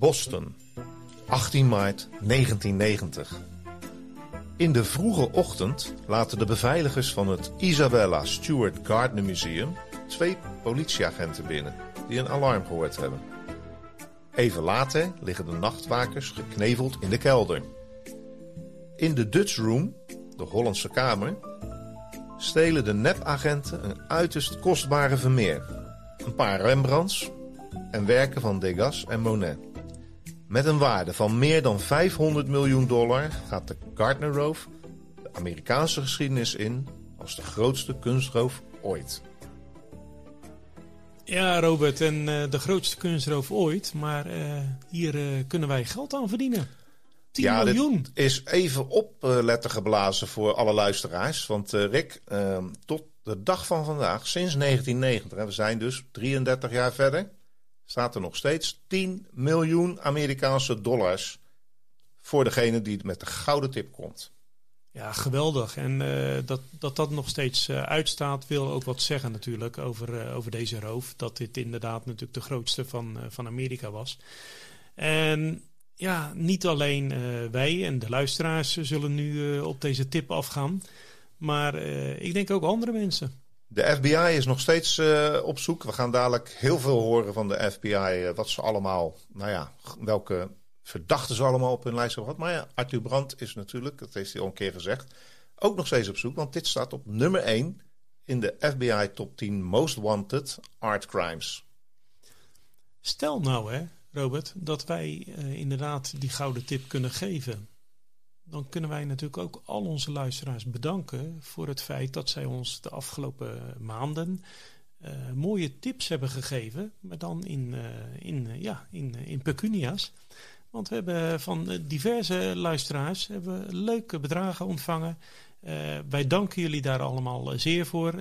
Boston, 18 maart 1990. In de vroege ochtend laten de beveiligers van het Isabella Stewart Gardner Museum twee politieagenten binnen die een alarm gehoord hebben. Even later liggen de nachtwakers gekneveld in de kelder. In de Dutch Room, de Hollandse kamer, stelen de nepagenten een uiterst kostbare Vermeer, een paar Rembrandts en werken van Degas en Monet. Met een waarde van meer dan 500 miljoen dollar gaat de Gardner-roof de Amerikaanse geschiedenis in als de grootste kunstroof ooit. Ja, Robert, en uh, de grootste kunstroof ooit. Maar uh, hier uh, kunnen wij geld aan verdienen. 10 ja, miljoen. Dit is even opletten geblazen voor alle luisteraars. Want Rick, ehm, tot de dag van vandaag, sinds 1990, en we zijn dus 33 jaar verder, staat er nog steeds 10 miljoen Amerikaanse dollars voor degene die met de gouden tip komt. Ja, geweldig. En uh, dat, dat dat nog steeds uh, uitstaat, wil ook wat zeggen natuurlijk over, uh, over deze roof. Dat dit inderdaad natuurlijk de grootste van, van Amerika was. En ja, niet alleen wij en de luisteraars zullen nu op deze tip afgaan. Maar ik denk ook andere mensen. De FBI is nog steeds op zoek. We gaan dadelijk heel veel horen van de FBI. wat ze allemaal, nou ja, welke verdachten ze allemaal op hun lijst hebben gehad. Maar ja, Arthur Brandt is natuurlijk, dat heeft hij al een keer gezegd, ook nog steeds op zoek. Want dit staat op nummer 1 in de FBI Top 10 Most Wanted Art Crimes. Stel nou, hè, Robert, dat wij uh, inderdaad die gouden tip kunnen geven. Dan kunnen wij natuurlijk ook al onze luisteraars bedanken voor het feit dat zij ons de afgelopen maanden uh, mooie tips hebben gegeven, maar dan in, uh, in, ja, in, in pecunia's. Want we hebben van diverse luisteraars hebben leuke bedragen ontvangen. Wij danken jullie daar allemaal zeer voor.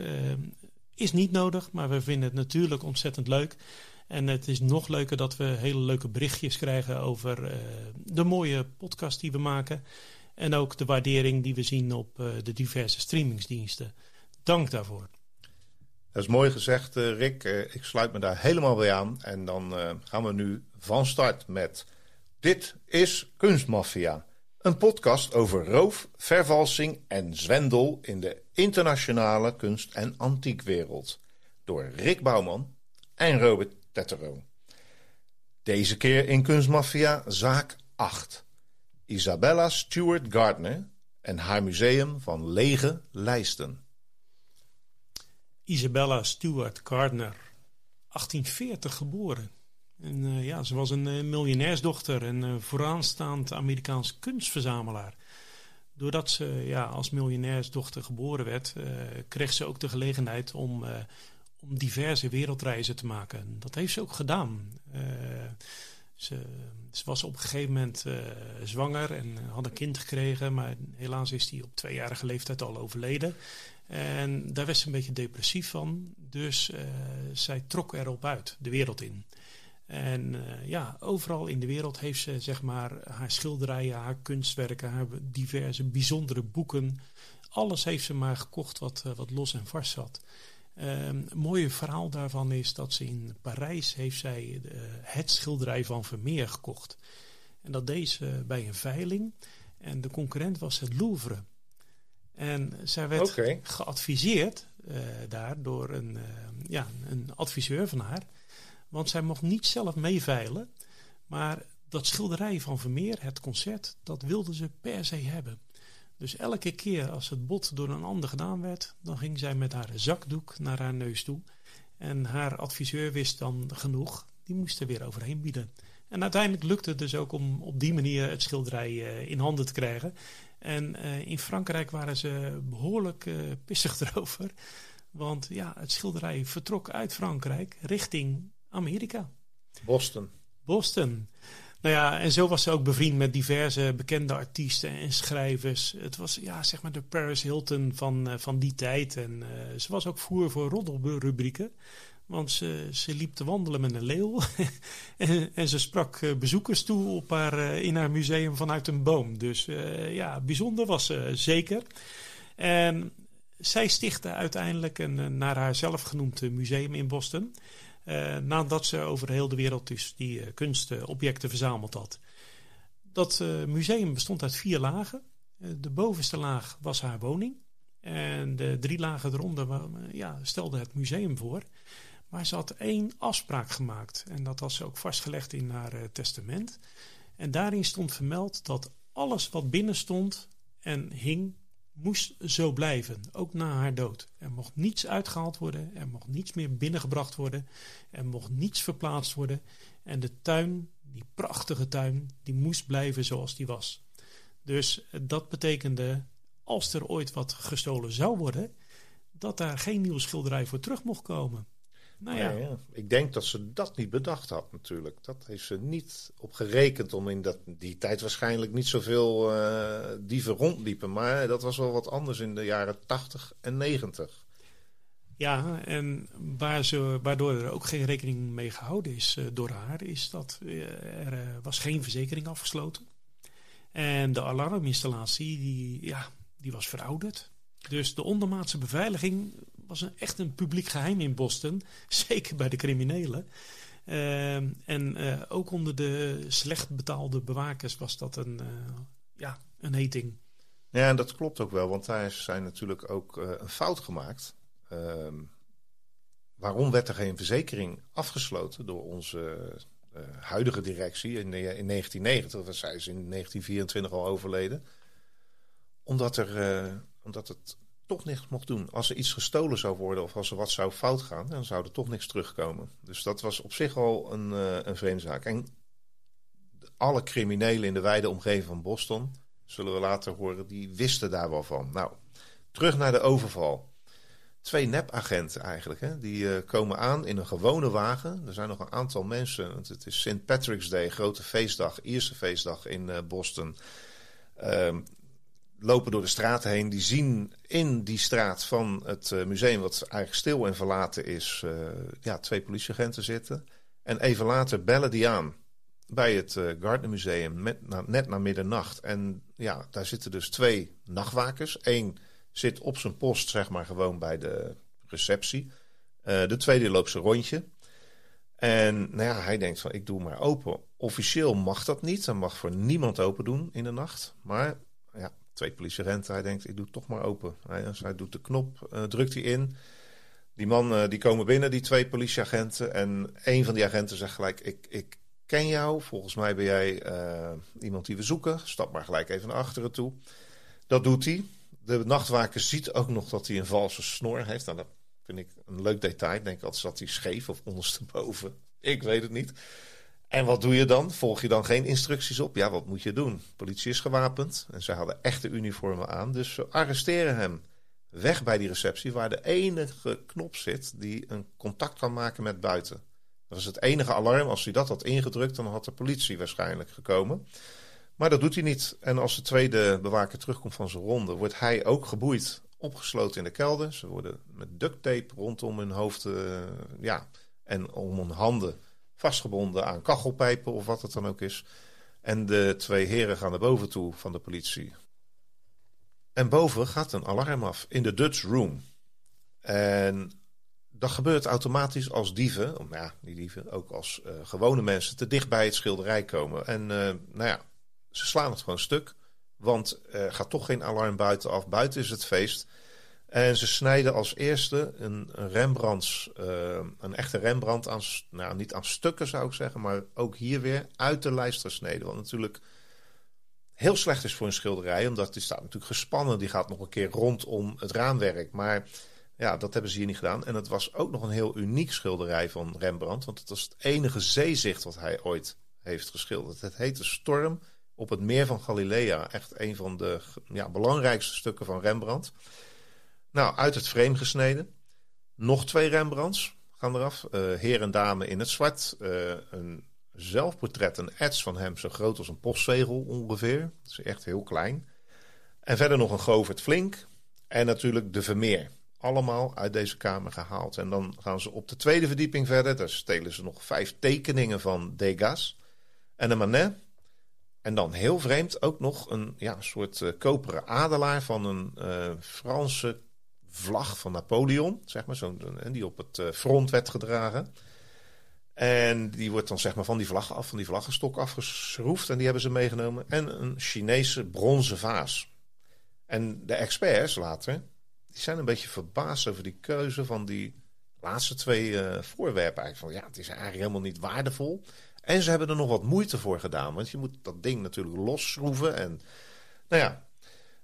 Is niet nodig, maar we vinden het natuurlijk ontzettend leuk. En het is nog leuker dat we hele leuke berichtjes krijgen over de mooie podcast die we maken. En ook de waardering die we zien op de diverse streamingsdiensten. Dank daarvoor. Dat is mooi gezegd, Rick. ik sluit me daar helemaal bij aan. En dan gaan we nu van start met dit is Kunstmafia, een podcast over roof, vervalsing en zwendel in de internationale kunst- en antiekwereld. Door Rick Bouwman en Robert Tettero. Deze keer in Kunstmafia zaak 8. Isabella Stewart Gardner en haar museum van lege lijsten. Isabella Stewart Gardner, 1840 geboren. En uh, ja, ze was een uh, miljonairsdochter en uh, vooraanstaand Amerikaans kunstverzamelaar. Doordat ze ja, als miljonairsdochter geboren werd, kreeg ze ook de gelegenheid om, om diverse wereldreizen te maken. Dat heeft ze ook gedaan. Ze, ze, was op een gegeven moment zwanger en had een kind gekregen, maar helaas is die op tweejarige leeftijd al overleden. En daar werd ze een beetje depressief van, dus zij trok erop uit, de wereld in. En ja, overal in de wereld heeft ze zeg maar haar schilderijen, haar kunstwerken, haar diverse bijzondere boeken. Alles heeft ze maar gekocht wat, wat los en vast zat. Uh, een mooie verhaal daarvan is dat ze in Parijs heeft zij uh, het schilderij van Vermeer gekocht. En dat deed ze bij een veiling. En de concurrent was het Louvre. En zij werd okay. geadviseerd daar door een, ja, een adviseur van haar want zij mocht niet zelf meeveilen. Maar dat schilderij van Vermeer, het concert, dat wilde ze per se hebben. Dus elke keer als het bot door een ander gedaan werd, dan ging zij met haar zakdoek naar haar neus toe. En haar adviseur wist dan genoeg, die moest er weer overheen bieden. En uiteindelijk lukte het dus ook om op die manier het schilderij uh, in handen te krijgen. En uh, in Frankrijk waren ze behoorlijk uh, pissig erover. Want ja, het schilderij vertrok uit Frankrijk richting Amerika. Boston. Boston. Nou ja, en zo was ze ook bevriend met diverse bekende artiesten en schrijvers. Het was ja, zeg maar de Paris Hilton van, uh, van die tijd. En uh, ze was ook voer voor roddelrubrieken. Want ze, ze liep te wandelen met een leeuw. en, ze sprak uh, bezoekers toe op haar, in haar museum vanuit een boom. Dus ja, bijzonder was ze zeker. En zij stichtte uiteindelijk een naar haar zelf genoemd museum in Boston. Uh, nadat ze over heel de wereld dus die uh, kunstobjecten verzameld had. Dat uh, museum bestond uit vier lagen. de bovenste laag was haar woning. En de drie lagen eronder ja, stelde het museum voor. Maar ze had één afspraak gemaakt. En dat was ook vastgelegd in haar testament. En daarin stond vermeld dat alles wat binnen stond en hing moest zo blijven, ook na haar dood. Er mocht niets uitgehaald worden, er mocht niets meer binnengebracht worden, er mocht niets verplaatst worden. En de tuin, die prachtige tuin, die moest blijven zoals die was. Dus dat betekende, als er ooit wat gestolen zou worden, dat daar geen nieuwe schilderij voor terug mocht komen. Nou ja. ja. Ik denk dat ze dat niet bedacht had natuurlijk. Dat heeft ze niet op gerekend om in dat, die tijd waarschijnlijk niet zoveel uh, dieven rondliepen. Maar dat was wel wat anders in de jaren 80 en 90. Ja, en waar ze, waardoor er ook geen rekening mee gehouden is uh, door haar, is dat uh, er was geen verzekering afgesloten. En de alarminstallatie, die, ja, die was verouderd. Dus de ondermaatse beveiliging was een, echt een publiek geheim in Boston. Zeker bij de criminelen. Uh, en uh, ook onder de slecht betaalde bewakers was dat een, uh, ja, een heting. Ja, en dat klopt ook wel, want daar zijn natuurlijk ook uh, een fout gemaakt. Ehm, waarom werd er geen verzekering afgesloten door onze huidige directie in, in 1990? Dat zij is in 1924 al overleden. Omdat, er, omdat het toch niks mocht doen. Als er iets gestolen zou worden of als er wat zou fout gaan, dan zou er toch niks terugkomen. Dus dat was op zich al een, uh, een vreemde zaak. En alle criminelen in de wijde omgeving van Boston, zullen we later horen, die wisten daar wel van. Nou, terug naar de overval. Twee nepagenten eigenlijk, hè? die uh, komen aan in een gewone wagen. Er zijn nog een aantal mensen, het is St. Patrick's Day, grote feestdag, Ierse feestdag in uh, Boston. Um, lopen door de straat heen. Die zien in die straat van het uh, museum, wat eigenlijk stil en verlaten is, uh, ja, twee politieagenten zitten. En even later bellen die aan bij het uh, Gardner Museum, net na middernacht. En ja, daar zitten dus twee nachtwakers. Eén zit op zijn post, zeg maar, gewoon bij de receptie. de tweede loopt zijn rondje. En nou ja, hij denkt van, ik doe maar open. Officieel mag dat niet. Hij mag voor niemand open doen in de nacht. Maar twee politieagenten. Hij denkt, ik doe het toch maar open. Hij, dus hij doet de knop, uh, drukt hij in. Die man uh, die komen binnen, die twee politieagenten. En een van die agenten zegt gelijk, ik, ik ken jou. Volgens mij ben jij uh, iemand die we zoeken. Stap maar gelijk even naar achteren toe. Dat doet hij. De nachtwaker ziet ook nog dat hij een valse snor heeft. Nou, dat vind ik een leuk detail. Ik denk altijd zat hij scheef of ondersteboven. Ik weet het niet. En wat doe je dan? Volg je dan geen instructies op? Ja, wat moet je doen? Politie is gewapend en ze hadden echte uniformen aan, dus ze arresteren hem. Weg bij die receptie waar de enige knop zit die een contact kan maken met buiten. Dat is het enige alarm. Als hij dat had ingedrukt, dan had de politie waarschijnlijk gekomen. Maar dat doet hij niet. En als de tweede bewaker terugkomt van zijn ronde, wordt hij ook geboeid, opgesloten in de kelder. Ze worden met duct tape rondom hun hoofd uh, ja, en om hun handen vastgebonden aan kachelpijpen of wat het dan ook is. En de twee heren gaan naar boven toe van de politie. En boven gaat een alarm af in de Dutch Room. En dat gebeurt automatisch als dieven, nou ja, die dieven, ook als uh, gewone mensen te dicht bij het schilderij komen. En uh, nou ja, ze slaan het gewoon stuk, want er gaat toch geen alarm buiten af. Buiten is het feest. En ze snijden als eerste een, een Rembrandts, uh, een echte Rembrandt aan, nou niet aan stukken zou ik zeggen, maar ook hier weer uit de lijst gesneden. Wat natuurlijk heel slecht is voor een schilderij, omdat die staat natuurlijk gespannen. Die gaat nog een keer rondom het raamwerk. Maar ja, dat hebben ze hier niet gedaan. En het was ook nog een heel uniek schilderij van Rembrandt, want het was het enige zeezicht wat hij ooit heeft geschilderd. Het heet De Storm op het meer van Galilea. Echt een van de ja, belangrijkste stukken van Rembrandt. Nou, uit het frame gesneden. Nog twee Rembrandts gaan eraf. Uh, heer en dame in het zwart. Uh, een zelfportret, een ets van hem zo groot als een postzegel ongeveer. Is echt heel klein. En verder nog een Govert Flink. En natuurlijk de Vermeer. Allemaal uit deze kamer gehaald. En dan gaan ze op de tweede verdieping verder. Daar stelen ze nog vijf tekeningen van Degas. En een Manet. En dan heel vreemd ook nog een ja, soort uh, koperen adelaar van een Franse vlag van Napoleon. Zeg maar, zo, die op het uh, front werd gedragen. En die wordt dan zeg maar van die vlag af, van die vlaggenstok afgeschroefd. En die hebben ze meegenomen. En een Chinese bronzen vaas. En de experts later, die zijn een beetje verbaasd over die keuze van die laatste twee uh, voorwerpen. Eigenlijk van ja, het is eigenlijk helemaal niet waardevol. En ze hebben er nog wat moeite voor gedaan. Want je moet dat ding natuurlijk losschroeven. En nou ja.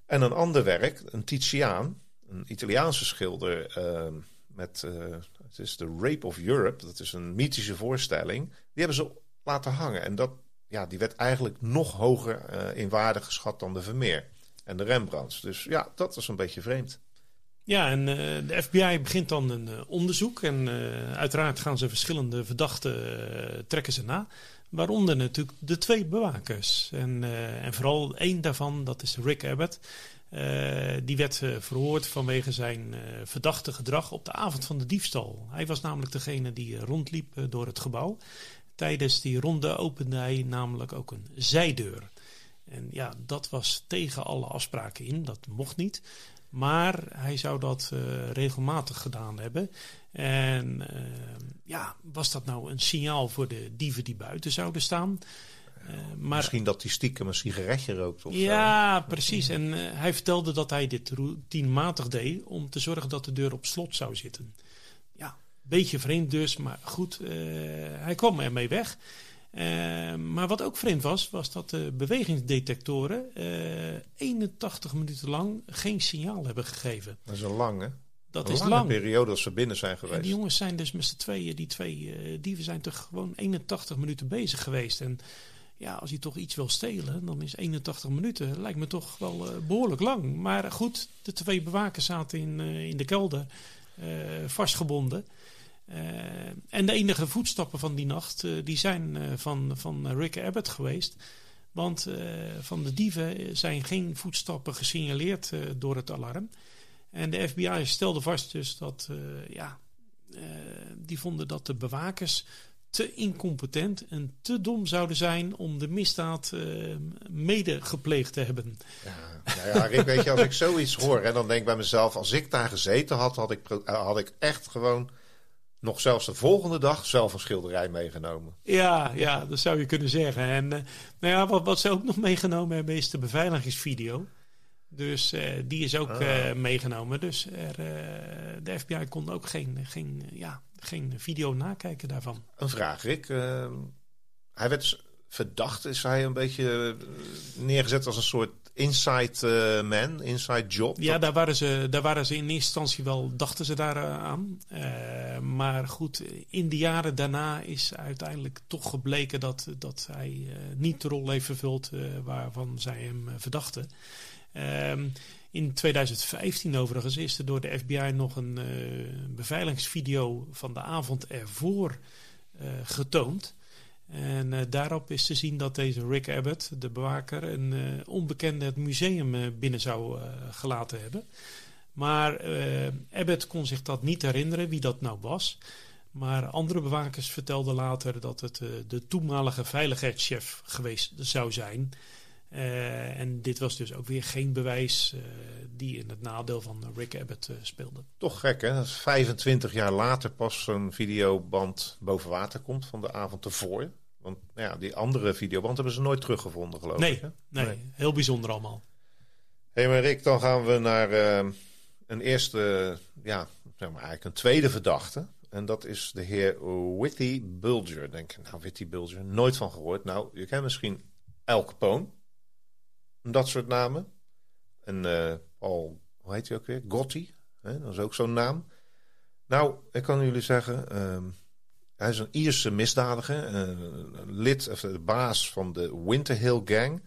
En een ander werk, een Titiaan, een Italiaanse schilder. Uh, met, uh, het is The Rape of Europe. Dat is een mythische voorstelling. Die hebben ze laten hangen. En dat, ja, die werd eigenlijk nog hoger uh, in waarde geschat dan de Vermeer en de Rembrandts. Dus ja, dat was een beetje vreemd. Ja, en uh, de FBI begint dan een onderzoek. En uiteraard gaan ze verschillende verdachten trekken ze na. Waaronder natuurlijk de twee bewakers. En, en vooral één daarvan, dat is Rick Abbott. die werd verhoord vanwege zijn verdachte gedrag op de avond van de diefstal. Hij was namelijk degene die rondliep door het gebouw. Tijdens die ronde opende hij namelijk ook een zijdeur. En ja, dat was tegen alle afspraken in. Dat mocht niet. Maar hij zou dat regelmatig gedaan hebben. En uh, ja, was dat nou een signaal voor de dieven die buiten zouden staan? Uh, maar, misschien dat hij stiekem een sigaretje rookt of Ja, zo. precies. En hij vertelde dat hij dit routinematig deed om te zorgen dat de deur op slot zou zitten. Ja, beetje vreemd dus, maar goed, hij kwam ermee weg. Uh, maar wat ook vreemd was, was dat de bewegingsdetectoren uh, 81 minuten lang geen signaal hebben gegeven. Dat is een lang, hè? Dat een is lange lang. periode als ze binnen zijn geweest. En die jongens zijn dus met z'n tweeën, die twee uh, dieven zijn toch gewoon 81 minuten bezig geweest. En ja, als je toch iets wil stelen, dan is 81 minuten, lijkt me toch wel uh, behoorlijk lang. Maar goed, de twee bewakers zaten in, uh, in de kelder, vastgebonden. En de enige voetstappen van die nacht, die zijn van, van Rick Abbott geweest. Want van de dieven zijn geen voetstappen gesignaleerd door het alarm. En de FBI stelde vast dus dat, ja, die vonden dat de bewakers te incompetent en te dom zouden zijn om de misdaad mede gepleegd te hebben. Ja, nou ja, Rick, weet je, als ik zoiets hoor, hè, dan denk ik bij mezelf, als ik daar gezeten had, had ik, had ik echt gewoon nog zelfs de volgende dag zelf een schilderij meegenomen. Ja, ja dat zou je kunnen zeggen. En uh, nou ja, wat, wat ze ook nog meegenomen hebben is de beveiligingsvideo. Dus uh, die is ook ah. uh, meegenomen. Dus er, de FBI kon ook geen, geen, ja, geen video nakijken daarvan. Een vraag, Rick. hij werd verdacht, is hij een beetje neergezet als een soort inside uh, man, inside job? Ja, daar waren, ze, daar waren ze in eerste instantie wel, dachten ze daar aan. Uh, maar goed, in de jaren daarna is uiteindelijk toch gebleken dat, dat hij niet de rol heeft vervuld waarvan zij hem verdachten. Ehm, in 2015 overigens is er door de FBI nog een beveiligingsvideo van de avond ervoor getoond. En uh, daarop is te zien dat deze Rick Abbott, de bewaker, een uh, onbekende het museum uh, binnen zou gelaten hebben. Maar Abbott kon zich dat niet herinneren wie dat nou was. Maar andere bewakers vertelden later dat het de toenmalige veiligheidschef geweest zou zijn. En dit was dus ook weer geen bewijs die in het nadeel van Rick Abbott speelde. Toch gek hè, dat 25 jaar later pas zo'n videoband boven water komt van de avond ervoor. Want nou ja, die andere videoband hebben ze nooit teruggevonden geloof nee, ik. Hè? Nee, nee, heel bijzonder allemaal. Hé hey, maar Rick, dan gaan we naar uh, een eerste, ja, zeg maar eigenlijk een tweede verdachte. En dat is de heer Whitty Bulger. Denk nou Whitty Bulger, nooit van gehoord. Nou, je kent misschien El Capone. Dat soort namen. En uh, Paul, hoe heet hij ook weer? Gotti. Hè? Dat is ook zo'n naam. Nou, ik kan jullie zeggen... Uh, hij is een Ierse misdadiger, een lid of de baas van de Winterhill Gang.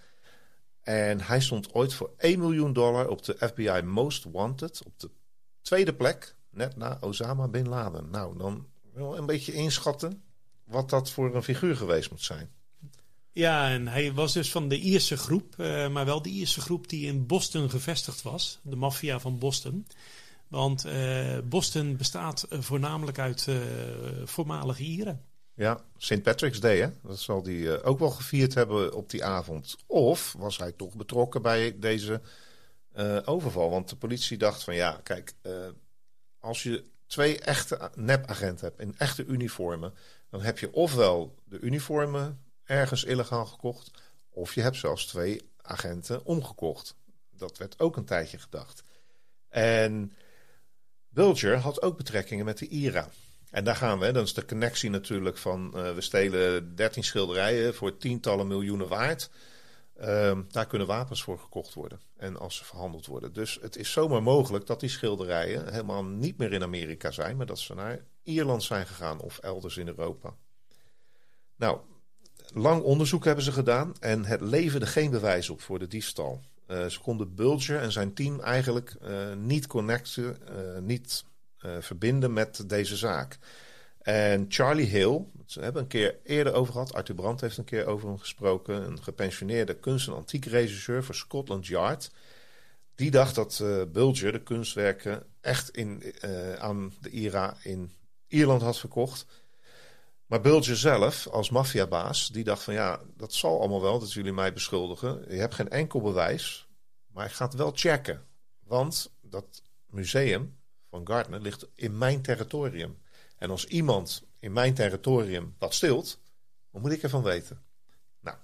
En hij stond ooit voor 1 miljoen dollar op de FBI Most Wanted op de tweede plek net na Osama Bin Laden. Nou, dan wel een beetje inschatten wat dat voor een figuur geweest moet zijn. Ja, en hij was dus van de Ierse groep, uh, maar wel de Ierse groep die in Boston gevestigd was. De maffia van Boston. Want uh, Boston bestaat voornamelijk uit voormalige Ieren. Ja, St. Patrick's Day, hè? dat zal hij ook wel gevierd hebben op die avond. Of was hij toch betrokken bij deze overval? Want de politie dacht van ja, kijk, als je twee echte nepagenten hebt in echte uniformen, dan heb je ofwel de uniformen ergens illegaal gekocht, of je hebt zelfs twee agenten omgekocht. Dat werd ook een tijdje gedacht. En Bulger had ook betrekkingen met de IRA. En daar gaan we. Dan is de connectie natuurlijk van uh, we stelen 13 schilderijen voor tientallen miljoenen waard. Uh, daar kunnen wapens voor gekocht worden. En als ze verhandeld worden. Dus het is zomaar mogelijk dat die schilderijen helemaal niet meer in Amerika zijn. Maar dat ze naar Ierland zijn gegaan of elders in Europa. Nou, lang onderzoek hebben ze gedaan. En het leverde geen bewijs op voor de diefstal. Uh, ze konden Bulger en zijn team eigenlijk uh, niet connecten, uh, niet verbinden met deze zaak. En Charlie Hill, ze hebben een keer eerder over gehad. Arthur Brandt heeft een keer over hem gesproken. Een gepensioneerde kunst- en antiekregisseur voor Scotland Yard. Die dacht dat Bulger de kunstwerken echt in, aan de IRA in Ierland had verkocht. Maar Bulger zelf, als maffiabaas, die dacht van ja, dat zal allemaal wel dat jullie mij beschuldigen. Je hebt geen enkel bewijs, maar ik ga het wel checken. Want dat museum van Gardner ligt in mijn territorium. En als iemand in mijn territorium dat stilt, wat moet ik ervan weten? Nou,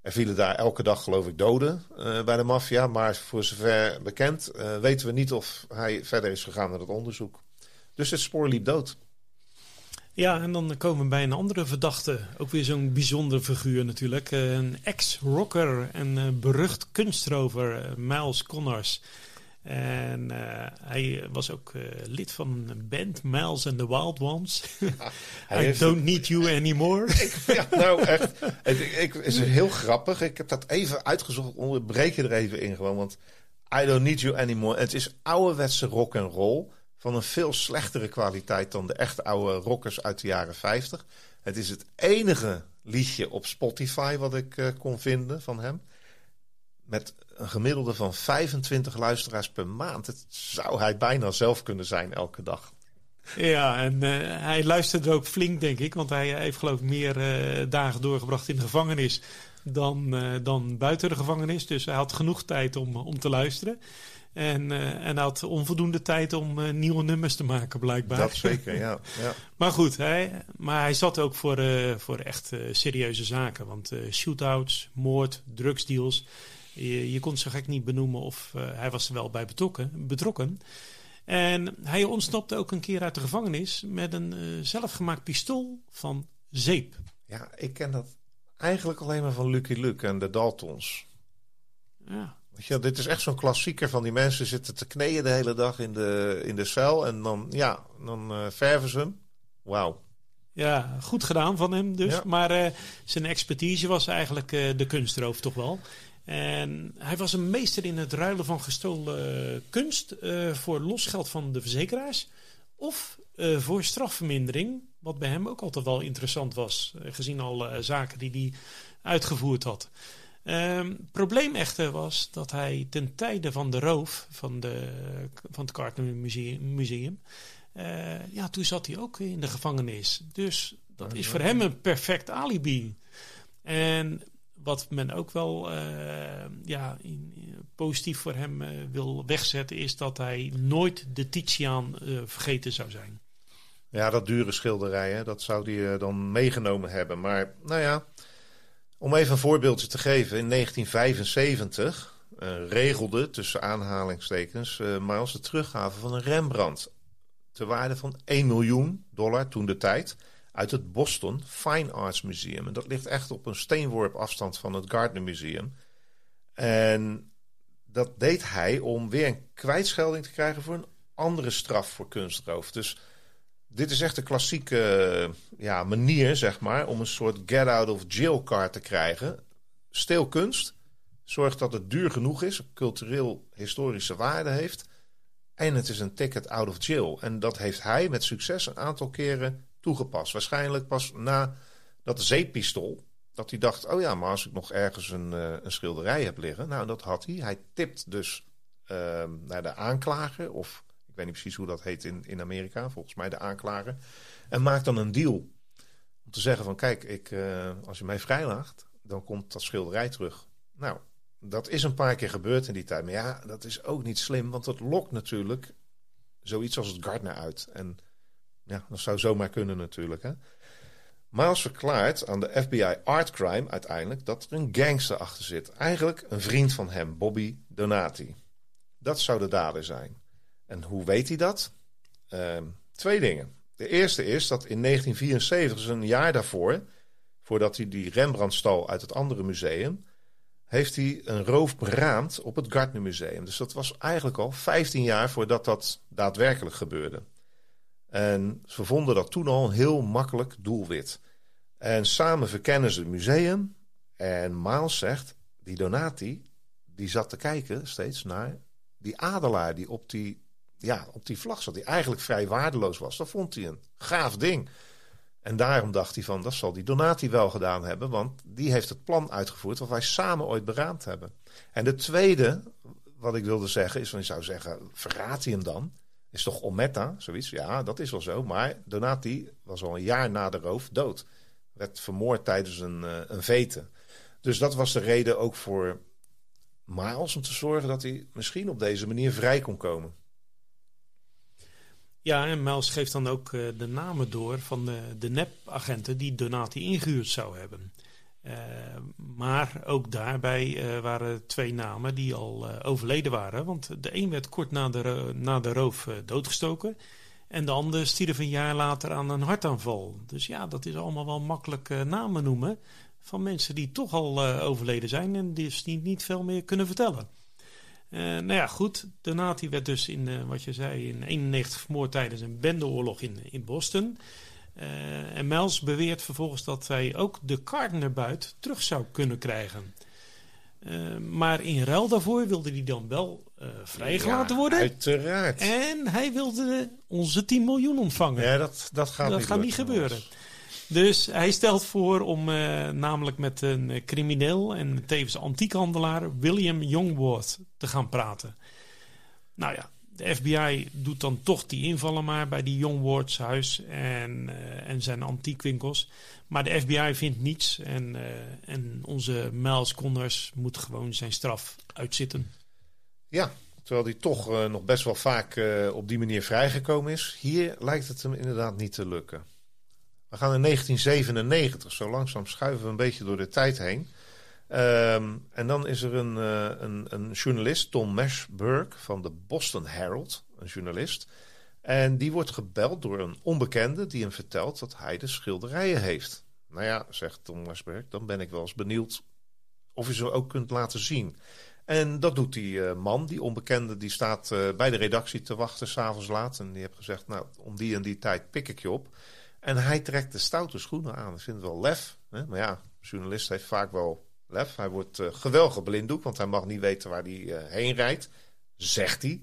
er vielen daar elke dag, geloof ik, doden uh, bij de maffia. Maar voor zover bekend uh, weten we niet of hij verder is gegaan met het onderzoek. Dus het spoor liep dood. Ja, en dan komen we bij een andere verdachte. Ook weer zo'n bijzondere figuur natuurlijk. Uh, een ex-rocker en berucht kunstrover, Miles Connors. En uh, hij was ook uh, lid van een band, Miles and the Wild Ones. Ja, I don't need you anymore. ja, nou echt. Het ik, is heel grappig. Ik heb dat even uitgezocht. Onderbreek je er even in gewoon. Want I don't need you anymore. Het is ouderwetse rock en roll. Van een veel slechtere kwaliteit dan de echte oude rockers uit de jaren 50. Het is het enige liedje op Spotify wat ik uh, kon vinden van hem. Met een gemiddelde van 25 luisteraars per maand. Het zou hij bijna zelf kunnen zijn elke dag. Ja, en uh, hij luisterde ook flink, denk ik. Want hij heeft geloof ik meer uh, dagen doorgebracht in de gevangenis dan, dan buiten de gevangenis. Dus hij had genoeg tijd om, om te luisteren. En, en hij had onvoldoende tijd om nieuwe nummers te maken, blijkbaar. Dat zeker, ja. ja. maar goed, hij, maar hij zat ook voor, voor echt serieuze zaken. Want shootouts, moord, drugsdeals... Je, je kon zo gek niet benoemen of hij was er wel bij betrokken. betrokken. En hij ontsnapte ook een keer uit de gevangenis met een zelfgemaakt pistool van zeep. Ja, ik ken dat eigenlijk alleen maar van Lucky Luke en de Daltons. Ja. Je, dit is echt zo'n klassieker van die mensen zitten te kneeën de hele dag in de, in de cel. En dan, ja, dan uh, verven ze hem. Wauw. Ja, goed gedaan van hem dus. Ja. Maar uh, zijn expertise was eigenlijk uh, de kunstroof toch wel. En hij was een meester in het ruilen van gestolen kunst voor losgeld van de verzekeraars. Of voor strafvermindering, wat bij hem ook altijd wel interessant was, gezien alle zaken die hij uitgevoerd had. Um, probleem echter was dat hij ten tijde van de roof van, de, van het Carter Museum, museum ja, toen zat hij ook in de gevangenis. Dus dat is voor hem een perfect alibi. En wat men ook wel uh, ja, in, positief voor hem uh, wil wegzetten, is dat hij nooit de Titiaan vergeten zou zijn. Ja, dat dure schilderij, dat zou hij dan meegenomen hebben. Maar nou ja, om even een voorbeeldje te geven. In 1975 regelde, tussen aanhalingstekens, Miles de teruggave van een Rembrandt. Ter waarde van 1 miljoen dollar toen de tijd uit het Boston Fine Arts Museum. En dat ligt echt op een steenworp afstand van het Gardner Museum. En dat deed hij om weer een kwijtschelding te krijgen voor een andere straf voor kunstroof. Dus dit is echt een klassieke ja, manier, zeg maar, om een soort get-out-of-jail card te krijgen. Steel kunst, zorg dat het duur genoeg is, cultureel-historische waarde heeft. En het is een ticket out of jail. En dat heeft hij met succes een aantal keren toegepast. Waarschijnlijk pas na dat zeepistool. Dat hij dacht, oh ja, maar als ik nog ergens een, uh, een schilderij heb liggen. Nou, dat had hij. Hij tipt dus uh, naar de aanklager. Of weet niet precies hoe dat heet in, in Amerika. Volgens mij de aanklager. En maakt dan een deal. Om te zeggen van, kijk, ik, uh, als je mij vrijlaat, dan komt dat schilderij terug. Nou, dat is een paar keer gebeurd in die tijd. Maar ja, dat is ook niet slim, want dat lokt natuurlijk zoiets als het Gardner uit. En ja, dat zou zomaar kunnen natuurlijk. Hè? Miles verklaart aan de FBI Art Crime uiteindelijk dat er een gangster achter zit. Eigenlijk een vriend van hem, Bobby Donati. Dat zou de dader zijn. En hoe weet hij dat? Uh, twee dingen. De eerste is dat in 1974, dus een jaar daarvoor, voordat hij die Rembrandt stal uit het andere museum, heeft hij een roof beraamd op het Gardner Museum. Dus dat was eigenlijk al 15 jaar voordat dat daadwerkelijk gebeurde. En ze vonden dat toen al een heel makkelijk doelwit. En samen verkennen ze het museum. En Miles zegt, die Donati, die zat te kijken steeds naar die adelaar die op die, ja, op die vlag zat. Die eigenlijk vrij waardeloos was. Dat vond hij een gaaf ding. En daarom dacht hij van, dat zal die Donati wel gedaan hebben, want die heeft het plan uitgevoerd wat wij samen ooit beraamd hebben. En de tweede, wat ik wilde zeggen, is van, je zou zeggen, verraadt hij hem dan? Is toch Ometta, zoiets? Ja, dat is wel zo. Maar Donati was al een jaar na de roof dood. Werd vermoord tijdens een, uh, een vete. Dus dat was de reden ook voor Miles om te zorgen dat hij misschien op deze manier vrij kon komen. Ja, en Miles geeft dan ook uh, de namen door van de, de nepagenten die Donati ingehuurd zou hebben. Uh, maar ook daarbij uh, waren twee namen die al overleden waren. Want de een werd kort na de, na de roof doodgestoken. En de ander stierf een jaar later aan een hartaanval. Dus ja, dat is allemaal wel makkelijk namen noemen. Van mensen die toch al overleden zijn en dus die niet veel meer kunnen vertellen. Uh, nou ja, goed. Donati werd dus in, uh, wat je zei, in 91 vermoord tijdens een bendeoorlog in, in Boston. Uh, en Miles beweert vervolgens dat hij ook de Gardner-buit terug zou kunnen krijgen. maar in ruil daarvoor wilde hij dan wel vrijgelaten ja, worden. Uiteraard. En hij wilde onze 10 miljoen ontvangen. Ja, dat, dat gaat dat niet, gaat niet gebeuren. Dus hij stelt voor om uh, namelijk met een crimineel en tevens antiekhandelaar William Youngworth te gaan praten. Nou ja, de FBI doet dan toch die invallen maar bij die Youngworth's huis en, uh, en zijn antiekwinkels. Maar de FBI vindt niets en, uh, en onze Miles Connors moet gewoon zijn straf uitzitten. Ja, terwijl hij toch nog best wel vaak op die manier vrijgekomen is. Hier lijkt het hem inderdaad niet te lukken. We gaan in 1997, zo langzaam schuiven we een beetje door de tijd heen. Um, en dan is er een, uh, een, een, journalist, Tom Mashberg van de Boston Herald, een journalist. En die wordt gebeld door een onbekende die hem vertelt dat hij de schilderijen heeft. Nou ja, zegt Tom Mashberg, dan ben ik wel eens benieuwd of je ze ook kunt laten zien. En dat doet die uh, man, die onbekende, die staat uh, bij de redactie te wachten, s'avonds laat. En die heeft gezegd, nou, om die en die tijd pik ik je op. En hij trekt de stoute schoenen aan. Ik vind het wel lef. Hè? Maar ja, journalist heeft vaak wel lef. Hij wordt uh, geweldig geblinddoekt, want hij mag niet weten waar hij uh, heen rijdt. Zegt hij.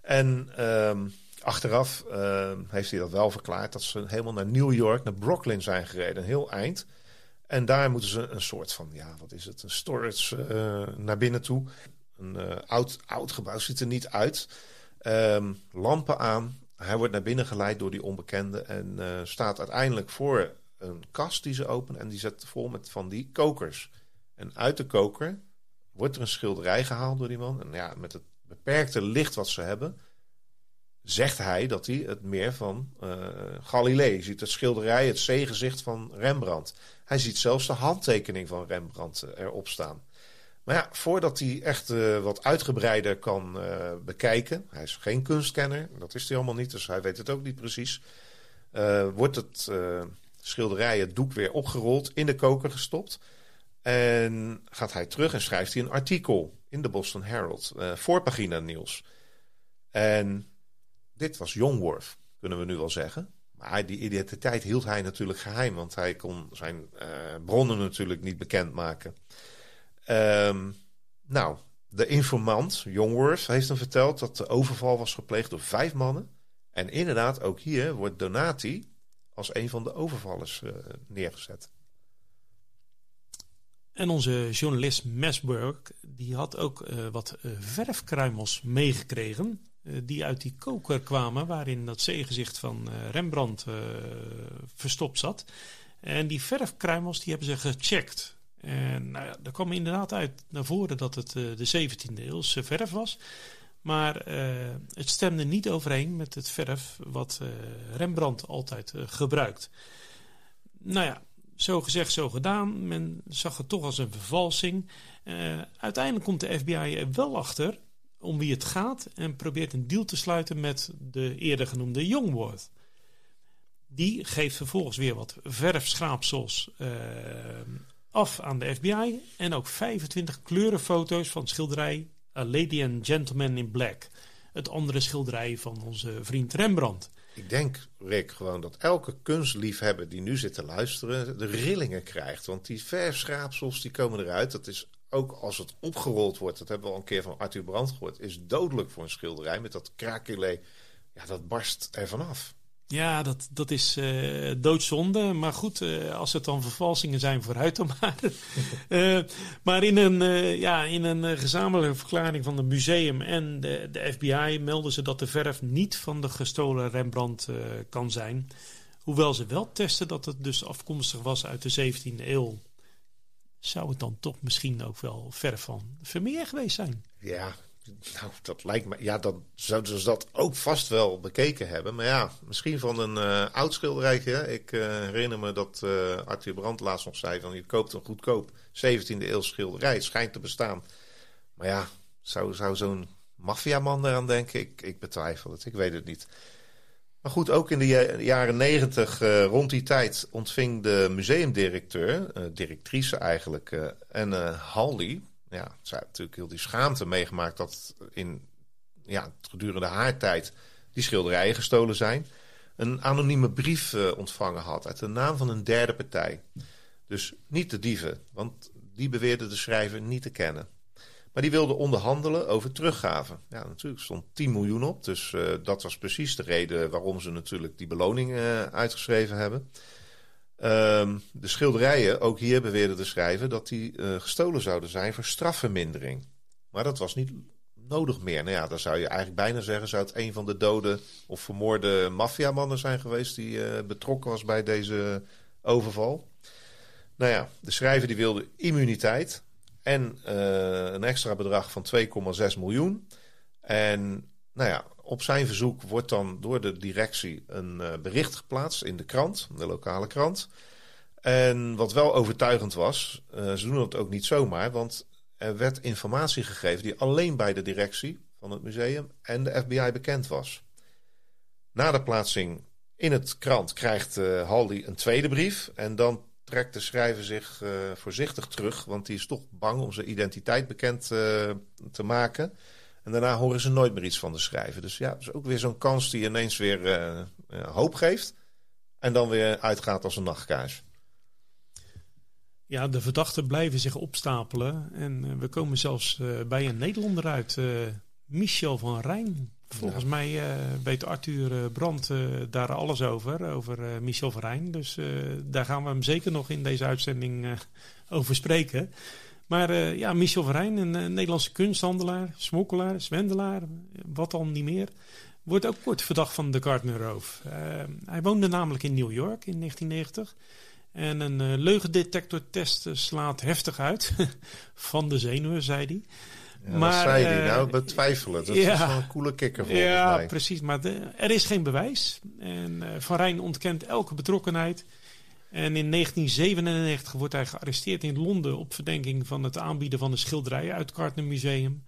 En um, achteraf uh, heeft hij dat wel verklaard. Dat ze helemaal naar New York, naar Brooklyn zijn gereden. Een heel eind. En daar moeten ze een soort van, ja, wat is het? Een storage uh, naar binnen toe. Een oud, oud gebouw ziet er niet uit. Um, lampen aan, hij wordt naar binnen geleid door die onbekende en uh, staat uiteindelijk voor een kast die ze openen en die zet vol met van die kokers. En uit de koker wordt er een schilderij gehaald door die man. En ja, met het beperkte licht wat ze hebben, zegt hij dat hij het meer van uh, Galilei ziet. Het schilderij, het zeegezicht van Rembrandt. Hij ziet zelfs de handtekening van Rembrandt erop staan. Maar ja, voordat hij echt uh, wat uitgebreider kan uh, bekijken, hij is geen kunstkenner, dat is hij allemaal niet, dus hij weet het ook niet precies, uh, wordt het schilderij, het doek weer opgerold, in de koker gestopt. En gaat hij terug en schrijft hij een artikel in de Boston Herald, voorpagina nieuws. En dit was Jongworth, kunnen we nu wel zeggen. Maar die identiteit hield hij natuurlijk geheim, want hij kon zijn bronnen natuurlijk niet bekendmaken. Um, nou, De informant, Jongworth, heeft hem verteld dat de overval was gepleegd door vijf mannen. En inderdaad, ook hier wordt Donati als een van de overvallers uh, neergezet. En onze journalist Mesburg, die had ook uh, wat uh, verfkruimels meegekregen. die uit die koker kwamen waarin dat zeegezicht van Rembrandt verstopt zat. En die verfkruimels die hebben ze gecheckt. En nou er kwam inderdaad uit naar voren dat het de 17e eeuwse verf was. Maar uh, het stemde niet overeen met het verf wat Rembrandt altijd gebruikt. Nou ja, zo gezegd, zo gedaan. Men zag het toch als een vervalsing. uiteindelijk komt de FBI er wel achter om wie het gaat en probeert een deal te sluiten met de eerder genoemde Youngworth. Die geeft vervolgens weer wat verfschraapsels af aan de FBI en ook 25 kleurenfoto's van schilderij A Lady and Gentleman in Black. Het andere schilderij van onze vriend Rembrandt. Ik denk, Rick, gewoon dat elke kunstliefhebber die nu zit te luisteren... de rillingen krijgt. Want die verfschraapsels die komen eruit. Dat is ook als het opgerold wordt... dat hebben we al een keer van Arthur Brandt gehoord... is dodelijk voor een schilderij met dat krakelé. Ja, dat barst er vanaf. Ja, dat, dat is uh, doodzonde. Maar goed, uh, als het dan vervalsingen zijn, vooruit dan maar. uh, maar in een, ja, in een gezamenlijke verklaring van het museum en de, de FBI melden ze dat de verf niet van de gestolen Rembrandt kan zijn. Hoewel ze wel testen dat het dus afkomstig was uit de 17e eeuw. Zou het dan toch misschien ook wel verf van Vermeer geweest zijn? Ja, nou, dat lijkt me. Ja, dan zouden ze dat ook vast wel bekeken hebben. Maar ja, misschien van een uh, oud schilderijtje. Ik uh, herinner me dat uh, Arthur Brandt laatst nog zei: van je koopt een goedkoop 17e eeuw schilderij. Het schijnt te bestaan. Maar ja, zou, zou zo'n maffiaman eraan denken? Ik, ik betwijfel het. Ik weet het niet. Maar goed, ook in de jaren negentig, rond die tijd, ontving de museumdirecteur, directrice eigenlijk, en Halley, ja, zij natuurlijk heel die schaamte meegemaakt dat in ja, gedurende haar tijd die schilderijen gestolen zijn. Een anonieme brief uh, ontvangen had uit de naam van een derde partij. Dus niet de dieven, want die beweerde de schrijver niet te kennen. Maar die wilde onderhandelen over teruggave. Ja, natuurlijk stond 10 miljoen op. Dus uh, dat was precies de reden waarom ze natuurlijk die beloning uh, uitgeschreven hebben. Um, de schilderijen, ook hier beweerde de schrijver dat die uh, gestolen zouden zijn voor strafvermindering. Maar dat was niet nodig meer. Nou ja, dan zou je eigenlijk bijna zeggen: zou het een van de dode of vermoorde maffiamannen zijn geweest die uh, betrokken was bij deze overval. Nou ja, de schrijver die wilde immuniteit en uh, een extra bedrag van 2,6 miljoen. En nou ja, op zijn verzoek wordt dan door de directie een uh, bericht geplaatst in de krant, de lokale krant. En wat wel overtuigend was, uh, ze doen het ook niet zomaar, want er werd informatie gegeven die alleen bij de directie van het museum en de FBI bekend was. Na de plaatsing in het krant krijgt uh, Haldi een tweede brief en dan trekt de schrijver zich voorzichtig terug, want die is toch bang om zijn identiteit bekend te maken. En daarna horen ze nooit meer iets van de schrijver. Dus ja, dat is ook weer zo'n kans die ineens weer uh, hoop geeft. En dan weer uitgaat als een nachtkaars. Ja, de verdachten blijven zich opstapelen. En uh, we komen zelfs bij een Nederlander uit. Michel van Rijn. Volgens ja. mij weet Arthur Brandt daar alles over. Over Michel van Rijn. Dus daar gaan we hem zeker nog in deze uitzending over spreken. Maar uh, ja, Michel Verheijn, een, een Nederlandse kunsthandelaar, smokkelaar, zwendelaar, wat dan niet meer, wordt ook kort verdacht van de Gardner-roof. Uh, hij woonde namelijk in New York in 1990. En een uh, leugendetectortest slaat heftig uit. van de zenuwen, zei hij. Ja, maar, zei hij nou, betwijfelen. Dat ja, is wel een coole kikker volgens ja, mij. Ja, precies. Maar de, er is geen bewijs. En Van Rijn ontkent elke betrokkenheid. En in 1997 wordt hij gearresteerd in Londen op verdenking van het aanbieden van een schilderij uit het Gardner Museum.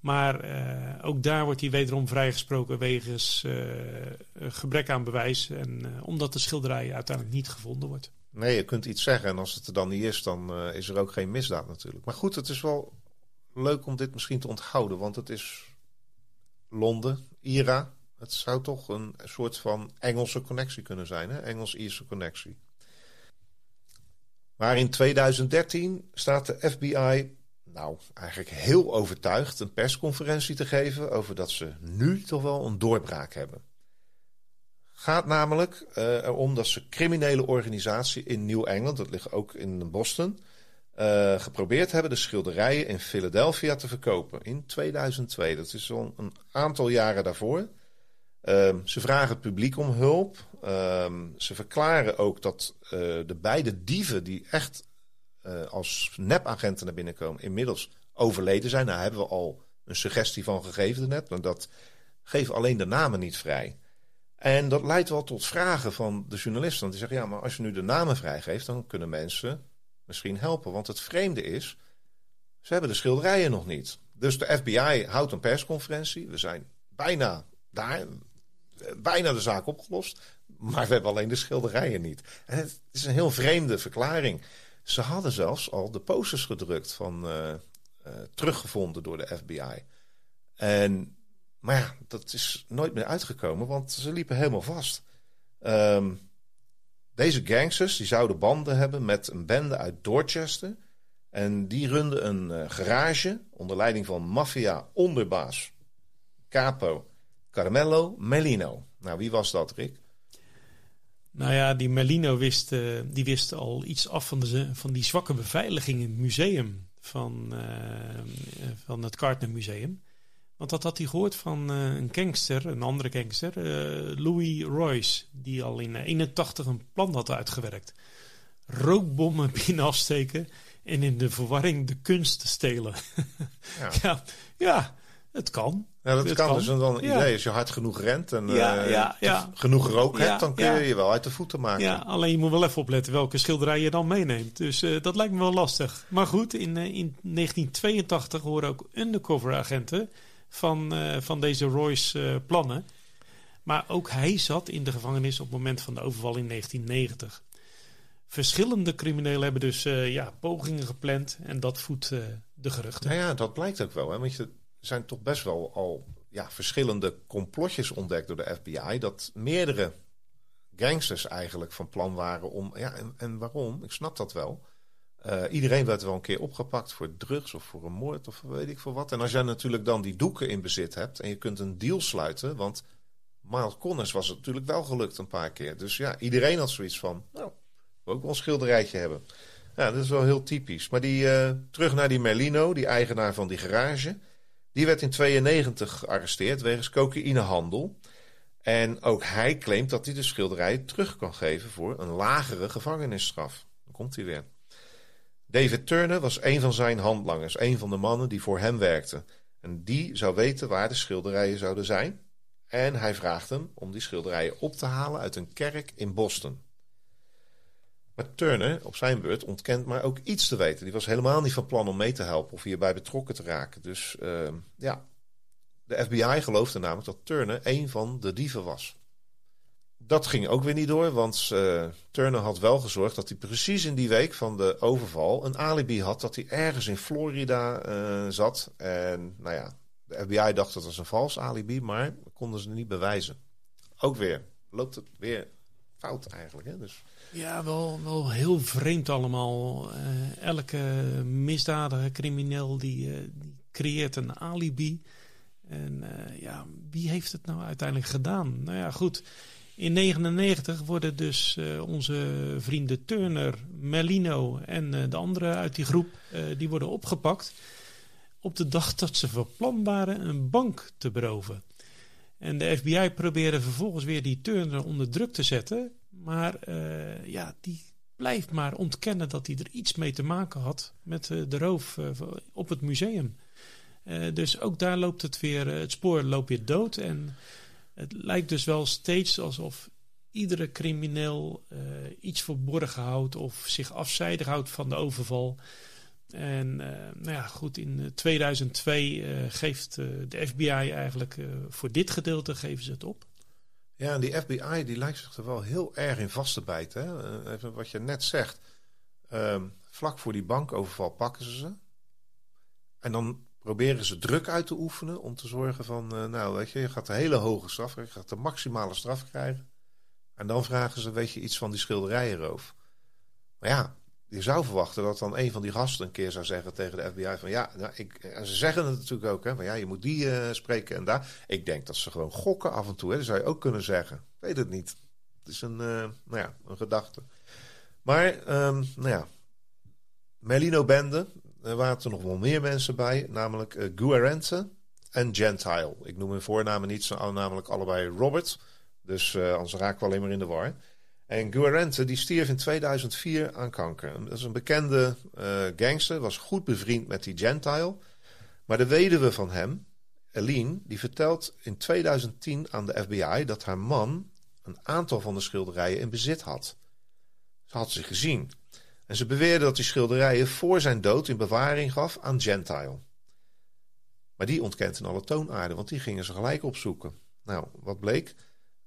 Maar uh, ook daar wordt hij wederom vrijgesproken wegens uh, gebrek aan bewijs. En uh, omdat de schilderij uiteindelijk niet gevonden wordt. Nee, je kunt iets zeggen en als het er dan niet is, dan is er ook geen misdaad natuurlijk. Maar goed, het is wel leuk om dit misschien te onthouden, want het is Londen, IRA. Het zou toch een soort van Engelse connectie kunnen zijn, hè? Engels-Ierse connectie. Maar in 2013 staat de FBI nou, eigenlijk heel overtuigd een persconferentie te geven over dat ze nu toch wel een doorbraak hebben. Gaat namelijk uh, erom dat ze criminele organisatie in New England, dat ligt ook in Boston, uh, geprobeerd hebben de schilderijen in Philadelphia te verkopen in 2002. Dat is al een aantal jaren daarvoor. Uh, ze vragen het publiek om hulp. Ehm, ze verklaren ook dat uh, de beide dieven die echt als nepagenten naar binnen komen, inmiddels overleden zijn. Daar hebben we al een suggestie van gegeven net, maar dat geeft alleen de namen niet vrij. En dat leidt wel tot vragen van de journalisten. Want die zeggen, ja, maar als je nu de namen vrijgeeft, dan kunnen mensen misschien helpen. Want het vreemde is, ze hebben de schilderijen nog niet. Dus de FBI houdt een persconferentie. We zijn bijna daar, bijna de zaak opgelost. Maar we hebben alleen de schilderijen niet. En het is een heel vreemde verklaring. Ze hadden zelfs al de posters gedrukt van uh, uh, teruggevonden door de FBI. En maar ja, dat is nooit meer uitgekomen, want ze liepen helemaal vast. Um, deze gangsters die zouden banden hebben met een bende uit Dorchester. En die runden een uh, garage onder leiding van maffia-onderbaas Capo Carmelo Melino. Nou, wie was dat, Rick? Nou ja, die Melino wist, uh, die wist al iets af van, de, van die zwakke beveiliging in het museum van, uh, van het Gardner Museum. Want dat had hij gehoord van uh, een gangster, een andere gangster, Louis Royce, die al in 81 een plan had uitgewerkt. Rookbommen binnen afsteken en in de verwarring de kunst stelen. Ja, ja, ja, het kan. Ja, dat het kan, dus dan een idee. Als je hard genoeg rent en uh, genoeg rook hebt, dan kun je je wel uit de voeten maken. Ja, alleen je moet wel even opletten welke schilderij je dan meeneemt. Dus uh, dat lijkt me wel lastig. Maar goed, in, uh, in 1982 horen ook undercover agenten van, uh, van deze Royce uh, plannen. Maar ook hij zat in de gevangenis op het moment van de overval in 1990. Verschillende criminelen hebben dus ja, pogingen gepland en dat voedt de geruchten. Nou ja, dat blijkt ook wel. Hè? Want er zijn toch best wel al ja, verschillende complotjes ontdekt door de FBI. Dat meerdere gangsters eigenlijk van plan waren om. Ja, en, en waarom? Ik snap dat wel uh, iedereen werd wel een keer opgepakt voor drugs of voor een moord of weet ik veel wat. En als jij natuurlijk dan die doeken in bezit hebt en je kunt een deal sluiten, want Miles Connors was het natuurlijk wel gelukt een paar keer. Dus ja, iedereen had zoiets van, nou, we ook wel een schilderijtje hebben. Ja, dat is wel heel typisch. Maar die, uh, terug naar die Merlino, die eigenaar van die garage. Die werd in 92 gearresteerd wegens cocaïnehandel. En ook hij claimt dat hij de schilderij terug kan geven voor een lagere gevangenisstraf. Dan komt hij weer. David Turner was een van zijn handlangers, een van de mannen die voor hem werkten. En die zou weten waar de schilderijen zouden zijn. En hij vraagt hem om die schilderijen op te halen uit een kerk in Boston. Maar Turner, op zijn beurt, ontkent maar ook iets te weten. Die was helemaal niet van plan om mee te helpen of hierbij betrokken te raken. Dus uh, ja, de FBI geloofde namelijk dat Turner een van de dieven was. Dat ging ook weer niet door, want uh, Turner had wel gezorgd dat hij precies in die week van de overval een alibi had dat hij ergens in Florida uh, zat. En nou ja, de FBI dacht dat was een vals alibi, maar konden ze niet bewijzen. Ook weer loopt het weer fout eigenlijk. Hè? Dus... Ja, wel, wel heel vreemd allemaal. Uh, elke misdadiger, crimineel, die, die creëert een alibi. En ja, wie heeft het nou uiteindelijk gedaan? Nou ja, goed. In 1999 worden dus onze vrienden Turner, Merlino en de anderen uit die groep, die worden opgepakt op de dag dat ze van plan waren een bank te beroven. En de FBI probeerde vervolgens weer die Turner onder druk te zetten, maar ja, die blijft maar ontkennen dat hij er iets mee te maken had met de roof op het museum. dus ook daar loopt het weer, het spoor loopt weer dood en het lijkt dus wel steeds alsof iedere crimineel iets verborgen houdt of zich afzijdig houdt van de overval. En nou ja, goed, in 2002 uh, eh, geeft de FBI eigenlijk voor dit gedeelte geven ze het op. Ja, en die FBI die lijkt zich er wel heel erg in vast te bijten. Hè? Even wat je net zegt. Ehm, vlak voor die bankoverval pakken ze ze. En dan proberen ze druk uit te oefenen om te zorgen van, uh, nou weet je, je gaat een hele hoge straf krijgen, je gaat de maximale straf krijgen. En dan vragen ze, weet je, iets van die schilderijenroof. Maar ja, je zou verwachten dat dan een van die gasten een keer zou zeggen tegen de FBI van ja, nou, ik, en ze zeggen het natuurlijk ook, hè, van ja, je moet die uh, spreken en daar. Ik denk dat ze gewoon gokken af en toe, hè, dat zou je ook kunnen zeggen. Ik weet het niet. Het is een, uh, nou ja, een gedachte. Maar, um, nou ja, Merlino Bende, er waren er nog wel meer mensen bij, namelijk uh, Guarente en Gentile. Ik noem hun voornamen niet, ze namelijk allebei Robert, dus uh, anders raak ik wel alleen maar in de war. En Guarente die stierf in 2004 aan kanker. Dat is een bekende uh, gangster, was goed bevriend met die Gentile. Maar de weduwe van hem, Eline, die vertelt in 2010 aan de FBI dat haar man een aantal van de schilderijen in bezit had. Ze had ze gezien. En ze beweerde dat die schilderijen voor zijn dood in bewaring gaf aan Gentile. Maar die ontkent in alle toonaarden, want die gingen ze gelijk opzoeken. Nou, wat bleek?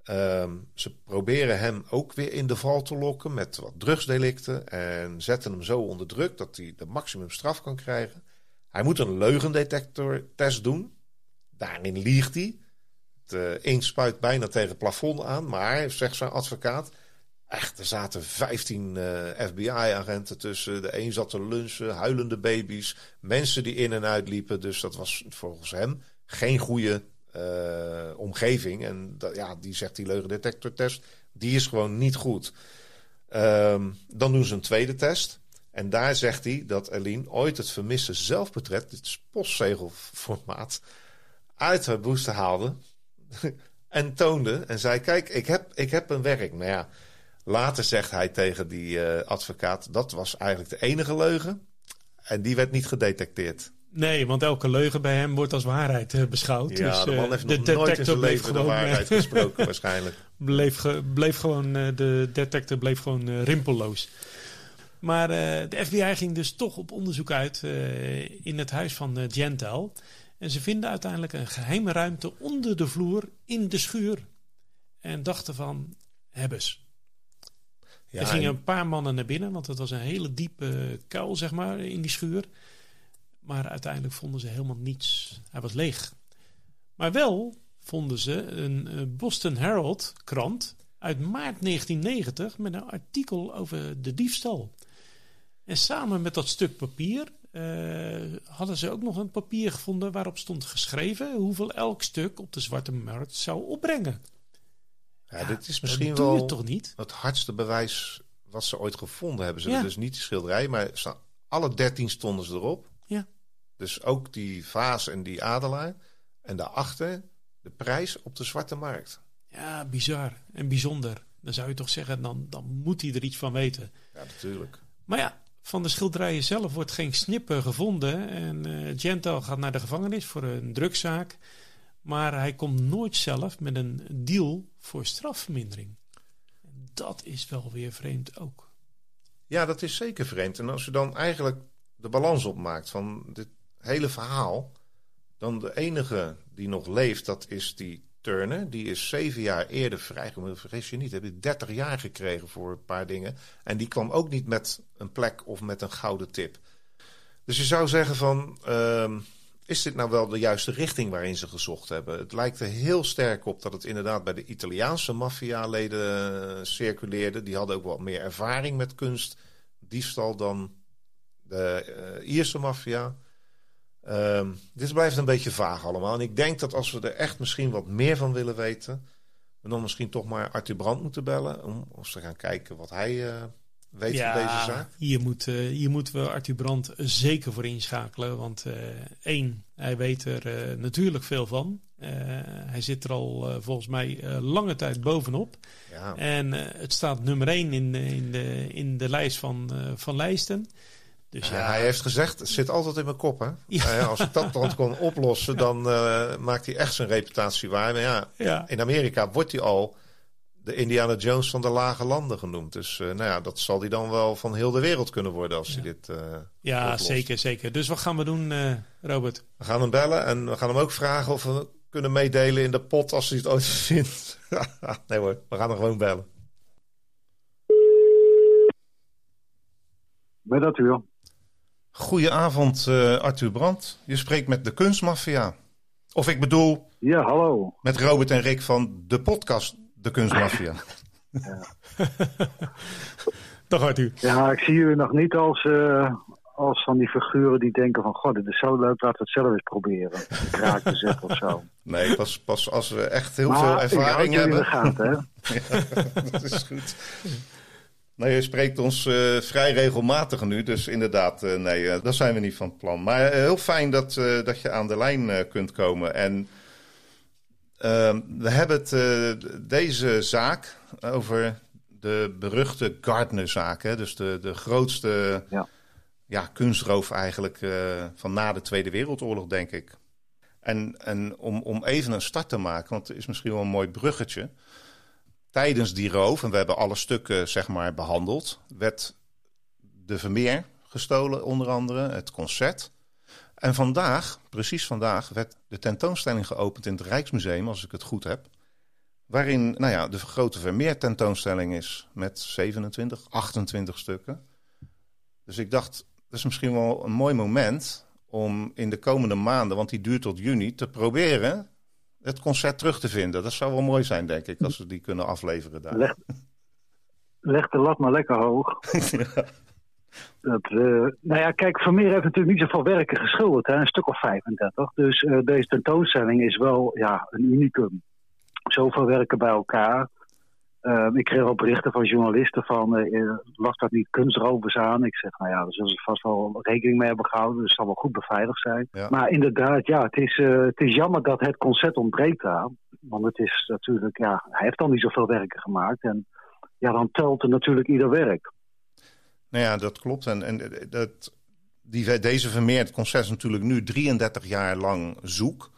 Um, ze proberen hem ook weer in de val te lokken met wat drugsdelicten. En zetten hem zo onder druk dat hij de maximum straf kan krijgen. Hij moet een leugendetectortest doen. Daarin liegt hij. Het uh, inkt spuit bijna tegen het plafond aan. Maar, zegt zijn advocaat, echt, er zaten 15 uh, FBI-agenten tussen. De een zat te lunchen, huilende baby's, mensen die in en uit liepen. Dus dat was volgens hem geen goede omgeving. En dat, ja, die zegt die leugendetectortest, die is gewoon niet goed. Um, dan doen ze een tweede test. En daar zegt hij dat Eline ooit het vermiste zelfportret, dit postzegelformaat, uit haar boeste haalde. en toonde en zei: Kijk, ik heb, ik heb een werk. Maar ja, later zegt hij tegen die uh, advocaat: dat was eigenlijk de enige leugen. En die werd niet gedetecteerd. Nee, want elke leugen bij hem wordt als waarheid uh, beschouwd. Ja, dus, de man heeft uh, nog de nooit in zijn leven de waarheid gesproken waarschijnlijk. Bleef, ge, bleef gewoon, de detector bleef gewoon rimpelloos. Maar de FBI ging dus toch op onderzoek uit in het huis van Gentel. En ze vinden uiteindelijk een geheime ruimte onder de vloer in de schuur. En dachten van, hebbes. Ja, er gingen een paar mannen naar binnen, want het was een hele diepe kuil, zeg maar, in die schuur. Maar uiteindelijk vonden ze helemaal niets. Hij was leeg. Maar wel vonden ze een Boston Herald krant uit maart 1990 met een artikel over de diefstal. En samen met dat stuk papier uh, hadden ze ook nog een papier gevonden waarop stond geschreven hoeveel elk stuk op de zwarte markt zou opbrengen. Ja, ja dit is misschien wel je toch niet? het hardste bewijs wat ze ooit gevonden hebben. Ze ja. dus niet die schilderij, maar alle dertien stonden ze erop. Dus ook die vaas en die adelaar. En daarachter de prijs op de zwarte markt. Ja, bizar en bijzonder. Dan zou je toch zeggen, dan, dan moet hij er iets van weten. Ja, natuurlijk. Maar ja, van de schilderijen zelf wordt geen snippen gevonden. En uh, gaat naar de gevangenis voor een drugszaak. Maar hij komt nooit zelf met een deal voor strafvermindering. Dat is wel weer vreemd ook. Ja, dat is zeker vreemd. En als je dan eigenlijk de balans opmaakt van dit hele verhaal, dan de enige die nog leeft, dat is die Turner. Die is zeven jaar eerder vrijgekomen. Vergis je niet, heb je 30 jaar gekregen voor een paar dingen. En die kwam ook niet met een plek of met een gouden tip. Dus je zou zeggen van, uh, is dit nou wel de juiste richting waarin ze gezocht hebben? Het lijkt er heel sterk op dat het inderdaad bij de Italiaanse maffialeden circuleerde. Die hadden ook wat meer ervaring met kunst, diefstal dan de uh, Ierse maffia. Um, dit blijft een beetje vaag allemaal. En ik denk dat als we er echt misschien wat meer van willen weten, we dan misschien toch maar Arthur Brand moeten bellen. Om, om te gaan kijken wat hij uh, weet ja, van deze zaak. Hier, moet, uh, hier moeten we Arthur Brand zeker voor inschakelen. Want uh, één, hij weet er natuurlijk veel van. hij zit er al volgens mij lange tijd bovenop. Ja. En het staat nummer één in, in, de, in de lijst van, van lijsten. Dus ja, hij heeft gezegd, het zit altijd in mijn kop. Hè? Ja. als ik dat dan kon oplossen, dan uh, maakt hij echt zijn reputatie waar. Maar ja, ja, in Amerika wordt hij al de Indiana Jones van de lage landen genoemd. Dus uh, nou ja, dat zal hij dan wel van heel de wereld kunnen worden als hij dit uh, Ja, oplost. zeker, zeker. Dus wat gaan we doen, Robert? We gaan hem bellen en we gaan hem ook vragen of we kunnen meedelen in de pot als hij het ooit vindt. nee hoor, we gaan hem gewoon bellen. Met Arthur. Goedenavond, uh, Arthur Brandt. Je spreekt met de Kunstmafia. Of ik bedoel... Ja, hallo. Met Robert en Rick van de podcast De Kunstmafia. ja. Dag Arthur. Ja, ik zie jullie nog niet als, uh, als van die figuren die denken van... God, dit is zo leuk, laten we het zelf eens proberen. Kraak te zetten of zo. Nee, pas, pas als we echt heel veel ervaring hebben. Ja, dat is goed. Nee, je spreekt ons uh, vrij regelmatig nu, dus inderdaad, uh, nee, uh, daar zijn we niet van plan. Maar heel fijn dat, dat je aan de lijn kunt komen. En ehm, we hebben het, deze zaak over de beruchte Gardner-zaak, dus de, de grootste ja. Ja, kunstroof eigenlijk van na de Tweede Wereldoorlog, denk ik. En, en om, om even een start te maken, want het is misschien wel een mooi bruggetje tijdens die roof, en we hebben alle stukken zeg maar behandeld, werd de Vermeer gestolen, onder andere, het concert. En vandaag, precies vandaag, werd de tentoonstelling geopend in het Rijksmuseum, als ik het goed heb. Waarin nou ja, de grote Vermeer tentoonstelling is met 27, 28 stukken. Dus ik dacht, dat is misschien wel een mooi moment om in de komende maanden, want die duurt tot juni, te proberen het concert terug te vinden. Dat zou wel mooi zijn, denk ik, als we die kunnen afleveren daar. Leg, leg de lat maar lekker hoog. ja. Dat, uh, nou ja, kijk, Vermeer heeft natuurlijk niet zoveel werken geschilderd, hè, een stuk of 35. Dus uh, deze tentoonstelling is wel ja, een unicum. Zoveel werken bij elkaar. Uh, ik kreeg ook berichten van journalisten van, uh, lag dat niet kunstrovers aan? Ik zeg, nou ja, daar zullen ze vast wel rekening mee hebben gehouden. Dus het zal wel goed beveiligd zijn. Ja. Maar inderdaad, ja, het is, uh, het is jammer dat het concert ontbreekt daar. Want het is natuurlijk, ja, hij heeft al niet zoveel werken gemaakt. En ja, dan telt er natuurlijk ieder werk. Nou ja, dat klopt. En, en dat, die, deze Vermeer, het concert is natuurlijk nu 33 jaar lang zoek.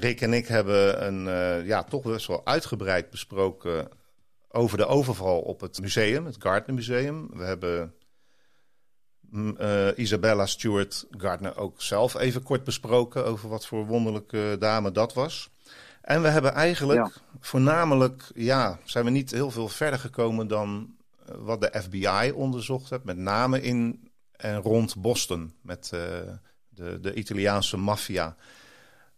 Rick en ik hebben een ja, toch best wel uitgebreid besproken over de overval op het museum, het Gardner Museum. We hebben uh, Isabella Stewart Gardner ook zelf even kort besproken over wat voor wonderlijke dame dat was. En we hebben eigenlijk voornamelijk, ja, zijn we niet heel veel verder gekomen dan eh, wat de FBI onderzocht heeft, met name in en rond Boston met uh, de, de Italiaanse maffia.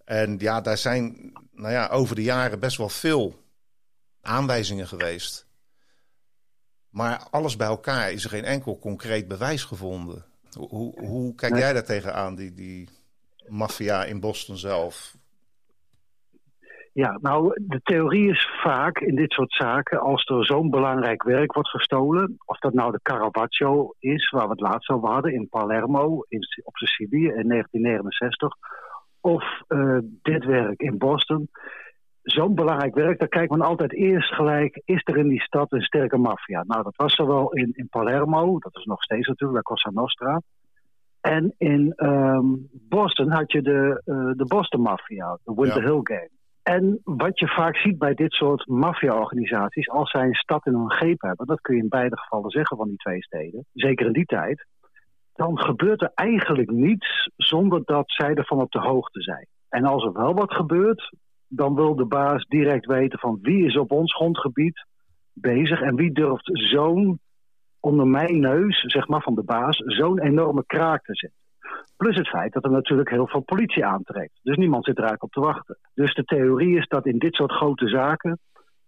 En ja, daar zijn nou ja, over de jaren best wel veel aanwijzingen geweest. Maar alles bij elkaar is er geen enkel concreet bewijs gevonden. Hoe, hoe kijk jij daar tegenaan, die, die maffia in Boston zelf? Ja, nou, de theorie is vaak in dit soort zaken, als er zo'n belangrijk werk wordt gestolen, of dat nou de Caravaggio is, waar we het laatst over hadden, in Palermo, in, op Sicilië in 1969, of uh, dit werk in Boston, zo'n belangrijk werk, dan kijkt men altijd eerst gelijk, is er in die stad een sterke maffia? Nou, dat was zowel in, in Palermo, dat is nog steeds natuurlijk, bij Cosa Nostra. En in um, Boston had je de, uh, de Boston Mafia, de Winter ja. Hill Gang. En wat je vaak ziet bij dit soort maffia-organisaties, als zij een stad in hun greep hebben, dat kun je in beide gevallen zeggen van die twee steden, zeker in die tijd, dan gebeurt er eigenlijk niets zonder dat zij ervan op de hoogte zijn. En als er wel wat gebeurt, dan wil de baas direct weten van wie is op ons grondgebied bezig en wie durft zo'n onder mijn neus, zeg maar van de baas, zo'n enorme kraak te zetten. Plus het feit dat er natuurlijk heel veel politie aantrekt. Dus niemand zit er eigenlijk op te wachten. Dus de theorie is dat in dit soort grote zaken,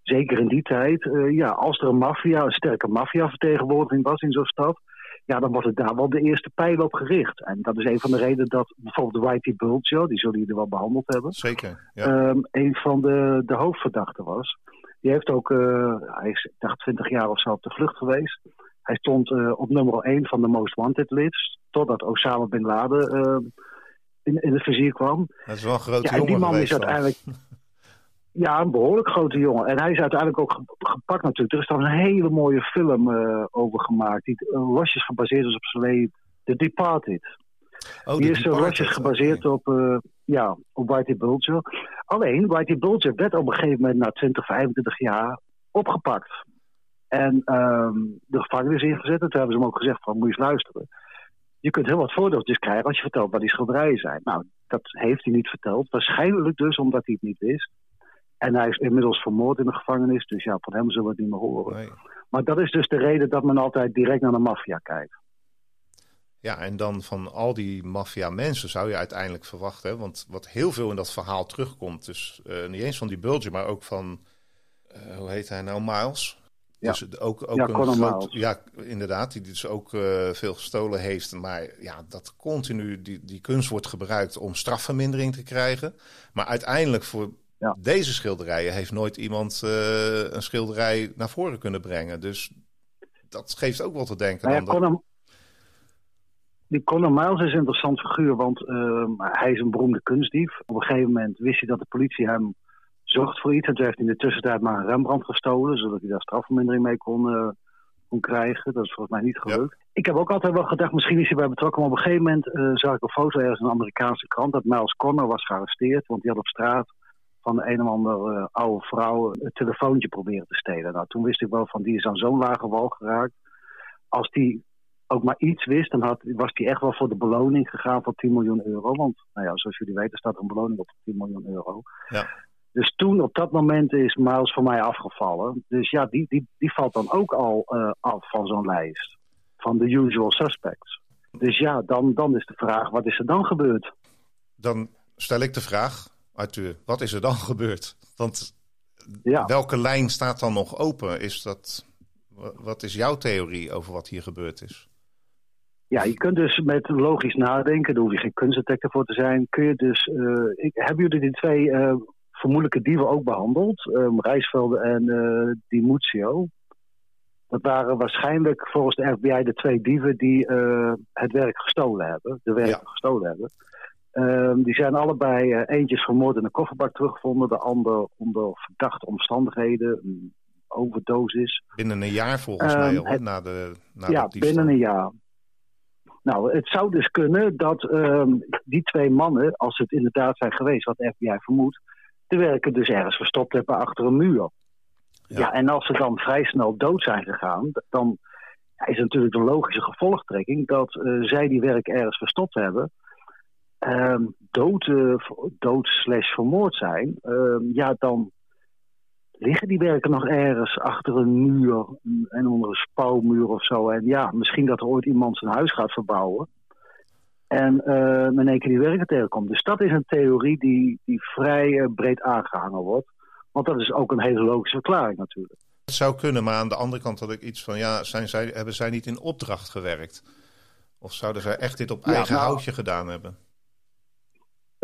zeker in die tijd, uh, ja, als er een maffia, een sterke maffiavertegenwoordiging was in zo'n stad, ja, dan wordt het daar wel de eerste pijl op gericht. En dat is een van de redenen dat bijvoorbeeld de Whitey Bulger, die zullen jullie wel behandeld hebben, Zeker, ja. um, een van de, de hoofdverdachten was. Die heeft ook, uh, hij is, dacht, 20 jaar of zo op de vlucht geweest. Hij stond uh, op nummer 1 van de Most Wanted list, totdat Osama Bin Laden uh, in, in het vizier kwam. Dat is wel een grote ja, en die man is uiteindelijk... Ja, een behoorlijk grote jongen. En hij is uiteindelijk ook gepakt natuurlijk. Er is dan een hele mooie film uh, over gemaakt. Die uh, losjes gebaseerd is op zijn leven. The Departed. Oh, die is uh, losjes gebaseerd okay. op, ja, op Whitey Bulger. Alleen, Whitey Bulger werd op een gegeven moment na 20, 25 jaar opgepakt. En um, de gevangenis ingezet. En toen hebben ze hem ook gezegd van, moet je eens luisteren. Je kunt heel wat voordeeltjes krijgen als je vertelt waar die schilderijen zijn. Nou, dat heeft hij niet verteld. Waarschijnlijk dus omdat hij het niet wist. En hij is inmiddels vermoord in de gevangenis, dus ja, van hem zullen we het niet meer horen. Nee. Maar dat is dus de reden dat men altijd direct naar de maffia kijkt. Ja, en dan van al die maffia-mensen zou je uiteindelijk verwachten, hè? want wat heel veel in dat verhaal terugkomt, dus uh, niet eens van die Bulger, maar ook van, uh, hoe heet hij nou, Miles? Ja. Dus ook, ook ja, een groot, ja, inderdaad, die dus ook uh, veel gestolen heeft. Maar ja, dat continu, die, die kunst wordt gebruikt om strafvermindering te krijgen. Maar uiteindelijk voor deze schilderijen heeft nooit iemand uh, een schilderij naar voren kunnen brengen. Dus dat geeft ook wel te denken. Nou Conor, die Conor Miles is een interessant figuur, want uh, hij is een beroemde kunstdief. Op een gegeven moment wist hij dat de politie hem zocht voor iets. En toen heeft hij in de tussentijd maar een Rembrandt gestolen, zodat hij daar strafvermindering mee kon, uh, kon krijgen. Dat is volgens mij niet gelukt. Ik heb ook altijd wel gedacht, misschien is hij bij betrokken. Maar op een gegeven moment uh, zag ik een foto ergens in een Amerikaanse krant dat Miles Connor was gearresteerd. Want die had op straat van een of andere uh, oude vrouw een telefoontje proberen te stelen. Nou, toen wist ik wel van die is aan zo'n lage wal geraakt. Als die ook maar iets wist, dan had, was hij echt wel voor de beloning gegaan van 10 miljoen euro. Want, nou ja, zoals jullie weten, staat er een beloning op 10 miljoen euro. Ja. Dus toen, op dat moment, is Miles voor mij afgevallen. Dus ja, die, die, die valt dan ook al uh, af van zo'n lijst. Van de usual suspects. Dus ja, dan, dan is de vraag, wat is er dan gebeurd? Dan stel ik de vraag, Arthur, wat is er dan gebeurd? Want ja. welke lijn staat dan nog open? Is dat, wat is jouw theorie over wat hier gebeurd is? Ja, je kunt dus met logisch nadenken, daar hoef je geen kunstdetector voor te zijn. Kun je dus, uh, ik, hebben jullie die twee uh, vermoedelijke dieven ook behandeld? Um, Rijsvelde en uh, Di Muzio. Dat waren waarschijnlijk volgens de FBI de twee dieven die het werk gestolen hebben. De werken gestolen hebben. Um, die zijn allebei, uh, eentje is vermoord in een kofferbak teruggevonden, de ander onder verdachte omstandigheden, een overdosis. Binnen een jaar volgens um, mij het, na de na Ja, binnen een jaar. Nou, het zou dus kunnen dat um, die twee mannen, als het inderdaad zijn geweest, wat de FBI vermoedt, de werken dus ergens verstopt hebben achter een muur. Ja. ja, en als ze dan vrij snel dood zijn gegaan, dan ja, is het natuurlijk de logische gevolgtrekking dat uh, zij die werken ergens verstopt hebben um, dood, uh, dood slash vermoord zijn, uh, ja, dan liggen die werken nog ergens achter een muur en onder een spouwmuur of zo. En ja, misschien dat er ooit iemand zijn huis gaat verbouwen. En uh, in één keer die werken tegenkomt. Dus dat is een theorie die, die vrij uh, breed aangehangen wordt. Want dat is ook een hele logische verklaring natuurlijk. Het zou kunnen, maar aan de andere kant had ik iets van... ja, zijn zij, hebben zij niet in opdracht gewerkt? Of zouden zij echt dit op eigen nou, houtje gedaan hebben?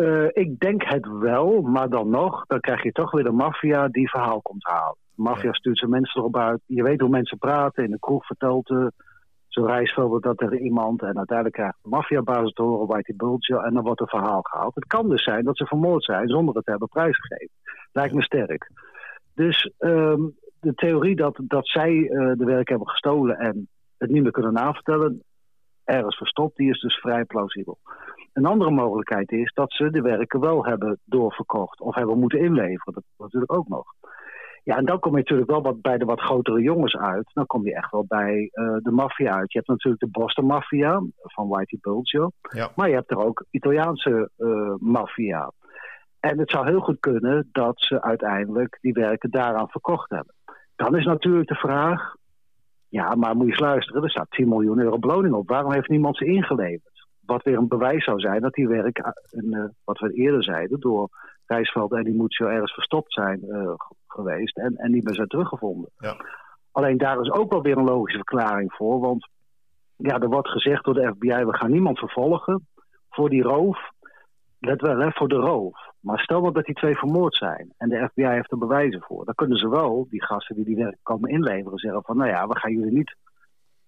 Uh, ik denk het wel, maar dan nog, dan krijg je toch weer de maffia die verhaal komt halen. De maffia stuurt zijn mensen erop uit. Je weet hoe mensen praten. In de kroeg vertelt uh, zo'n reisveld dat tegen iemand. En uiteindelijk krijgt de maffiabaas te horen, Whitey Bulge. En dan wordt een verhaal gehaald. Het kan dus zijn dat ze vermoord zijn zonder het te hebben prijsgegeven. Lijkt me sterk. Dus um, de theorie dat, dat zij uh, de werk hebben gestolen en het niet meer kunnen navertellen, ergens verstopt, die is dus vrij plausibel. Een andere mogelijkheid is dat ze de werken wel hebben doorverkocht of hebben moeten inleveren. Dat is natuurlijk ook nog. Ja, en dan kom je natuurlijk wel wat bij de wat grotere jongens uit. Dan kom je echt wel bij uh, de maffia uit. Je hebt natuurlijk de Boston Mafia van Whitey Bulger. Ja. Maar je hebt er ook Italiaanse uh, maffia. En het zou heel goed kunnen dat ze uiteindelijk die werken daaraan verkocht hebben. Dan is natuurlijk de vraag, ja, maar moet je eens luisteren, er staat 10 miljoen euro beloning op. Waarom heeft niemand ze ingeleverd? Wat weer een bewijs zou zijn dat die werk, uh, wat we eerder zeiden, door Rijsveld en die moet zo ergens verstopt zijn uh, geweest en, en niet meer zijn teruggevonden. Ja. Alleen daar is ook wel weer een logische verklaring voor, want ja, er wordt gezegd door de FBI, we gaan niemand vervolgen voor die roof. Let wel, hè, voor de roof. Maar stel dat die twee vermoord zijn en de FBI heeft er bewijzen voor. Dan kunnen ze wel, die gasten die die werk komen inleveren, zeggen van nou ja, we gaan jullie niet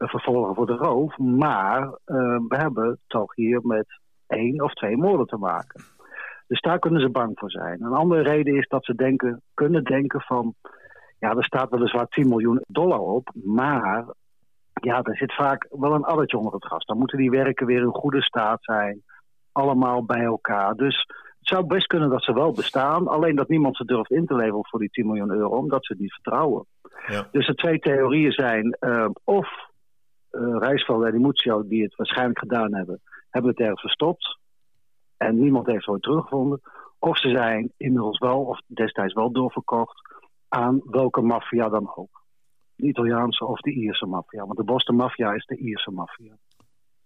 vervolgen voor de roof. Maar uh, we hebben toch hier met één of twee moorden te maken. Dus daar kunnen ze bang voor zijn. Een andere reden is dat ze denken, kunnen denken van... ja, er staat weliswaar 10 miljoen dollar op, maar... ja, er zit vaak wel een addertje onder het gas. Dan moeten die werken weer in goede staat zijn. Allemaal bij elkaar. Dus het zou best kunnen dat ze wel bestaan, alleen dat niemand ze durft in te leveren voor die 10 miljoen euro, omdat ze het niet vertrouwen. Ja. Dus de twee theorieën zijn uh, of uh, Rijsveld en Emutio, die het waarschijnlijk gedaan hebben, hebben het ergens verstopt en niemand heeft het ooit teruggevonden. Of ze zijn inmiddels wel, of destijds wel doorverkocht aan welke maffia dan ook. De Italiaanse of de Ierse maffia. Want de Boston maffia is de Ierse maffia.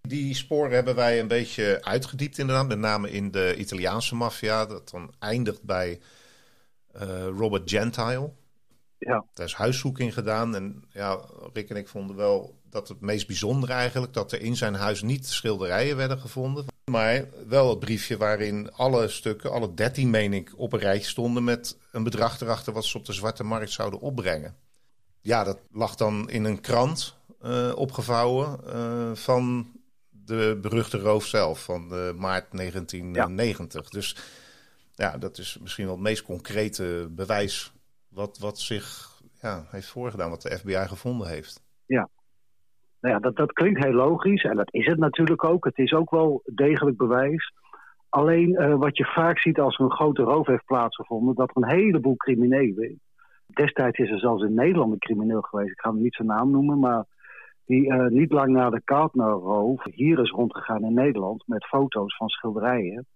Die sporen hebben wij een beetje uitgediept inderdaad. Met name in de Italiaanse maffia. Dat dan eindigt bij uh, Robert Gentile. Ja. Daar is huiszoeking gedaan. En ja, Rick en ik vonden wel dat het meest bijzondere eigenlijk... dat er in zijn huis niet schilderijen werden gevonden. Maar wel het briefje waarin alle stukken, alle dertien meen ik, op een rijtje stonden... met een bedrag erachter wat ze op de zwarte markt zouden opbrengen. Ja, dat lag dan in een krant uh, opgevouwen uh, van de beruchte roof zelf van maart 1990. Ja. Dus ja, dat is misschien wel het meest concrete bewijs wat, wat zich ja, heeft voorgedaan, wat de FBI gevonden heeft. Ja, nou ja, dat, dat klinkt heel logisch en dat is het natuurlijk ook. Het is ook wel degelijk bewijs. Alleen uh, wat je vaak ziet als er een grote roof heeft plaatsgevonden, dat er een heleboel criminelen. Destijds is er zelfs in Nederland een crimineel geweest, ik ga hem niet zijn naam noemen, maar die uh, niet lang na de Kautner-roof hier is rondgegaan in Nederland met foto's van schilderijen.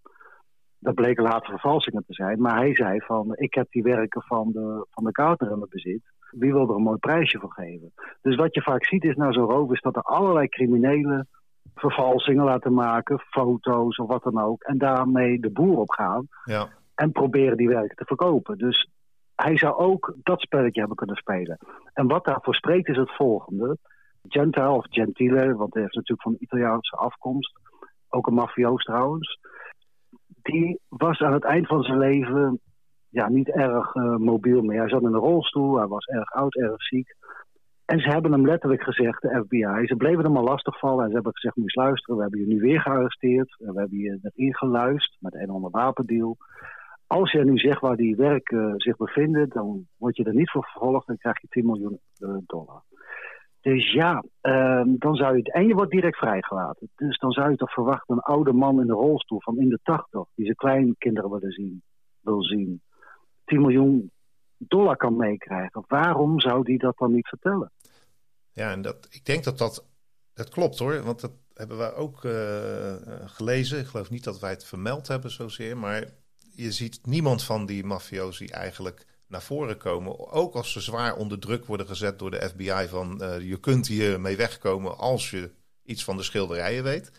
Dat bleken later vervalsingen te zijn. Maar hij zei van, ik heb die werken van de, van de Kautner in mijn bezit. Wie wil er een mooi prijsje voor geven? Dus wat je vaak ziet is na zo'n roof is dat er allerlei criminelen vervalsingen laten maken, foto's of wat dan ook. En daarmee de boer op gaan. Ja. En proberen die werken te verkopen. Dus hij zou ook dat spelletje hebben kunnen spelen. En wat daarvoor spreekt is het volgende. Gentile of Gentile, want hij heeft natuurlijk van Italiaanse afkomst. Ook een mafioos trouwens. Die was aan het eind van zijn leven ja, niet erg uh, mobiel meer. Hij zat in een rolstoel, hij was erg oud, erg ziek. En ze hebben hem letterlijk gezegd, de FBI, ze bleven hem al lastigvallen. En ze hebben gezegd, moet luisteren, we hebben je nu weer gearresteerd. En we hebben je net ingeluisterd met een ander wapendeal. Als je nu zegt waar die werk uh, zich bevinden, dan word je er niet voor vervolgd en krijg je 10 miljoen dollar. Dus ja, uh, dan zou je. En je wordt direct vrijgelaten. Dus dan zou je toch verwachten een oude man in de rolstoel van in de tachtig, die zijn kleinkinderen zien, wil zien, 10 miljoen dollar kan meekrijgen. Waarom zou die dat dan niet vertellen? Ja, en dat, ik denk dat dat, dat klopt hoor. Want dat hebben we ook uh, gelezen. Ik geloof niet dat wij het vermeld hebben zozeer. Maar je ziet niemand van die mafiosi eigenlijk naar voren komen. Ook als ze zwaar onder druk worden gezet door de FBI van uh, je kunt hier mee wegkomen als je iets van de schilderijen weet.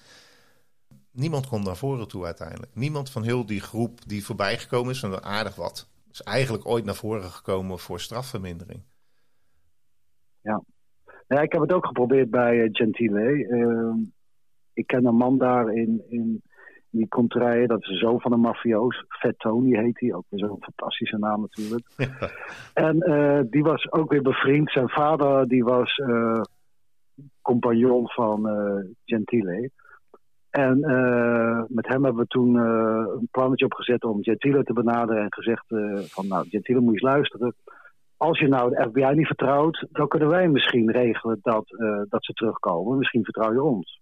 Niemand komt naar voren toe uiteindelijk. Niemand van heel die groep die voorbij gekomen is, en aardig wat, is eigenlijk ooit naar voren gekomen voor strafvermindering. Ja. ja ik heb het ook geprobeerd bij uh, Gentile. Uh, ik ken een man daar in, in die komt rijden. Dat is de zoon van een mafioos. Fat Tony heet hij. Ook weer zo'n fantastische naam natuurlijk. Ja. En uh, die was ook weer bevriend. Zijn vader die was uh, compagnon van uh, Gentile. En met hem hebben we toen een plannetje opgezet om Gentile te benaderen. En gezegd van nou Gentile moet je eens luisteren. Als je nou de FBI niet vertrouwt, dan kunnen wij misschien regelen dat, dat ze terugkomen. Misschien vertrouw je ons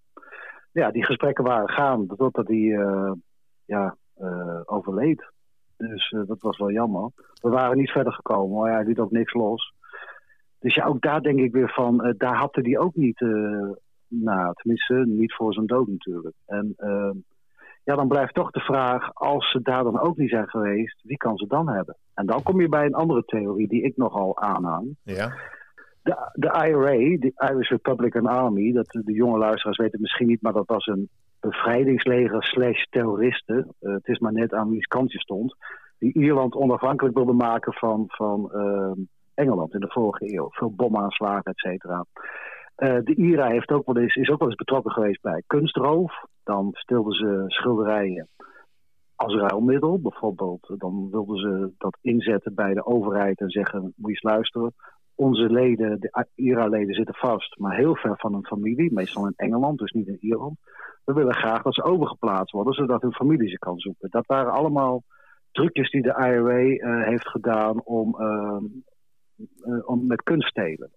ja, die gesprekken waren gaan totdat hij uh, ja, uh, overleed. Dus uh, dat was wel jammer. We waren niet verder gekomen, maar hij liet ook niks los. Dus ja, ook daar denk ik weer van, daar hapte hij ook niet, nou, tenminste niet voor zijn dood natuurlijk. En ja, dan blijft toch de vraag, als ze daar dan ook niet zijn geweest, wie kan ze dan hebben? En dan kom je bij een andere theorie die ik nogal aanhang. Ja de, de IRA, de Irish Republican Army, dat de jonge luisteraars weten misschien niet, maar dat was een bevrijdingsleger slash terroristen. Uh, het is maar net aan wie's kant je stond. Die Ierland onafhankelijk wilde maken van, van uh, Engeland in de vorige eeuw. Veel bomaanslagen, et cetera. Uh, de IRA heeft ook wel eens, is ook wel eens betrokken geweest bij kunstroof. Dan stilden ze schilderijen als ruilmiddel. Bijvoorbeeld, dan wilden ze dat inzetten bij de overheid en zeggen, moet je eens luisteren onze leden, de IRA-leden, zitten vast, maar heel ver van hun familie, meestal in Engeland, dus niet in Ierland. We willen graag dat ze overgeplaatst worden, zodat hun familie ze kan zoeken. Dat waren allemaal trucjes die de IRA uh, heeft gedaan om, uh, uh, om met kunst stelen.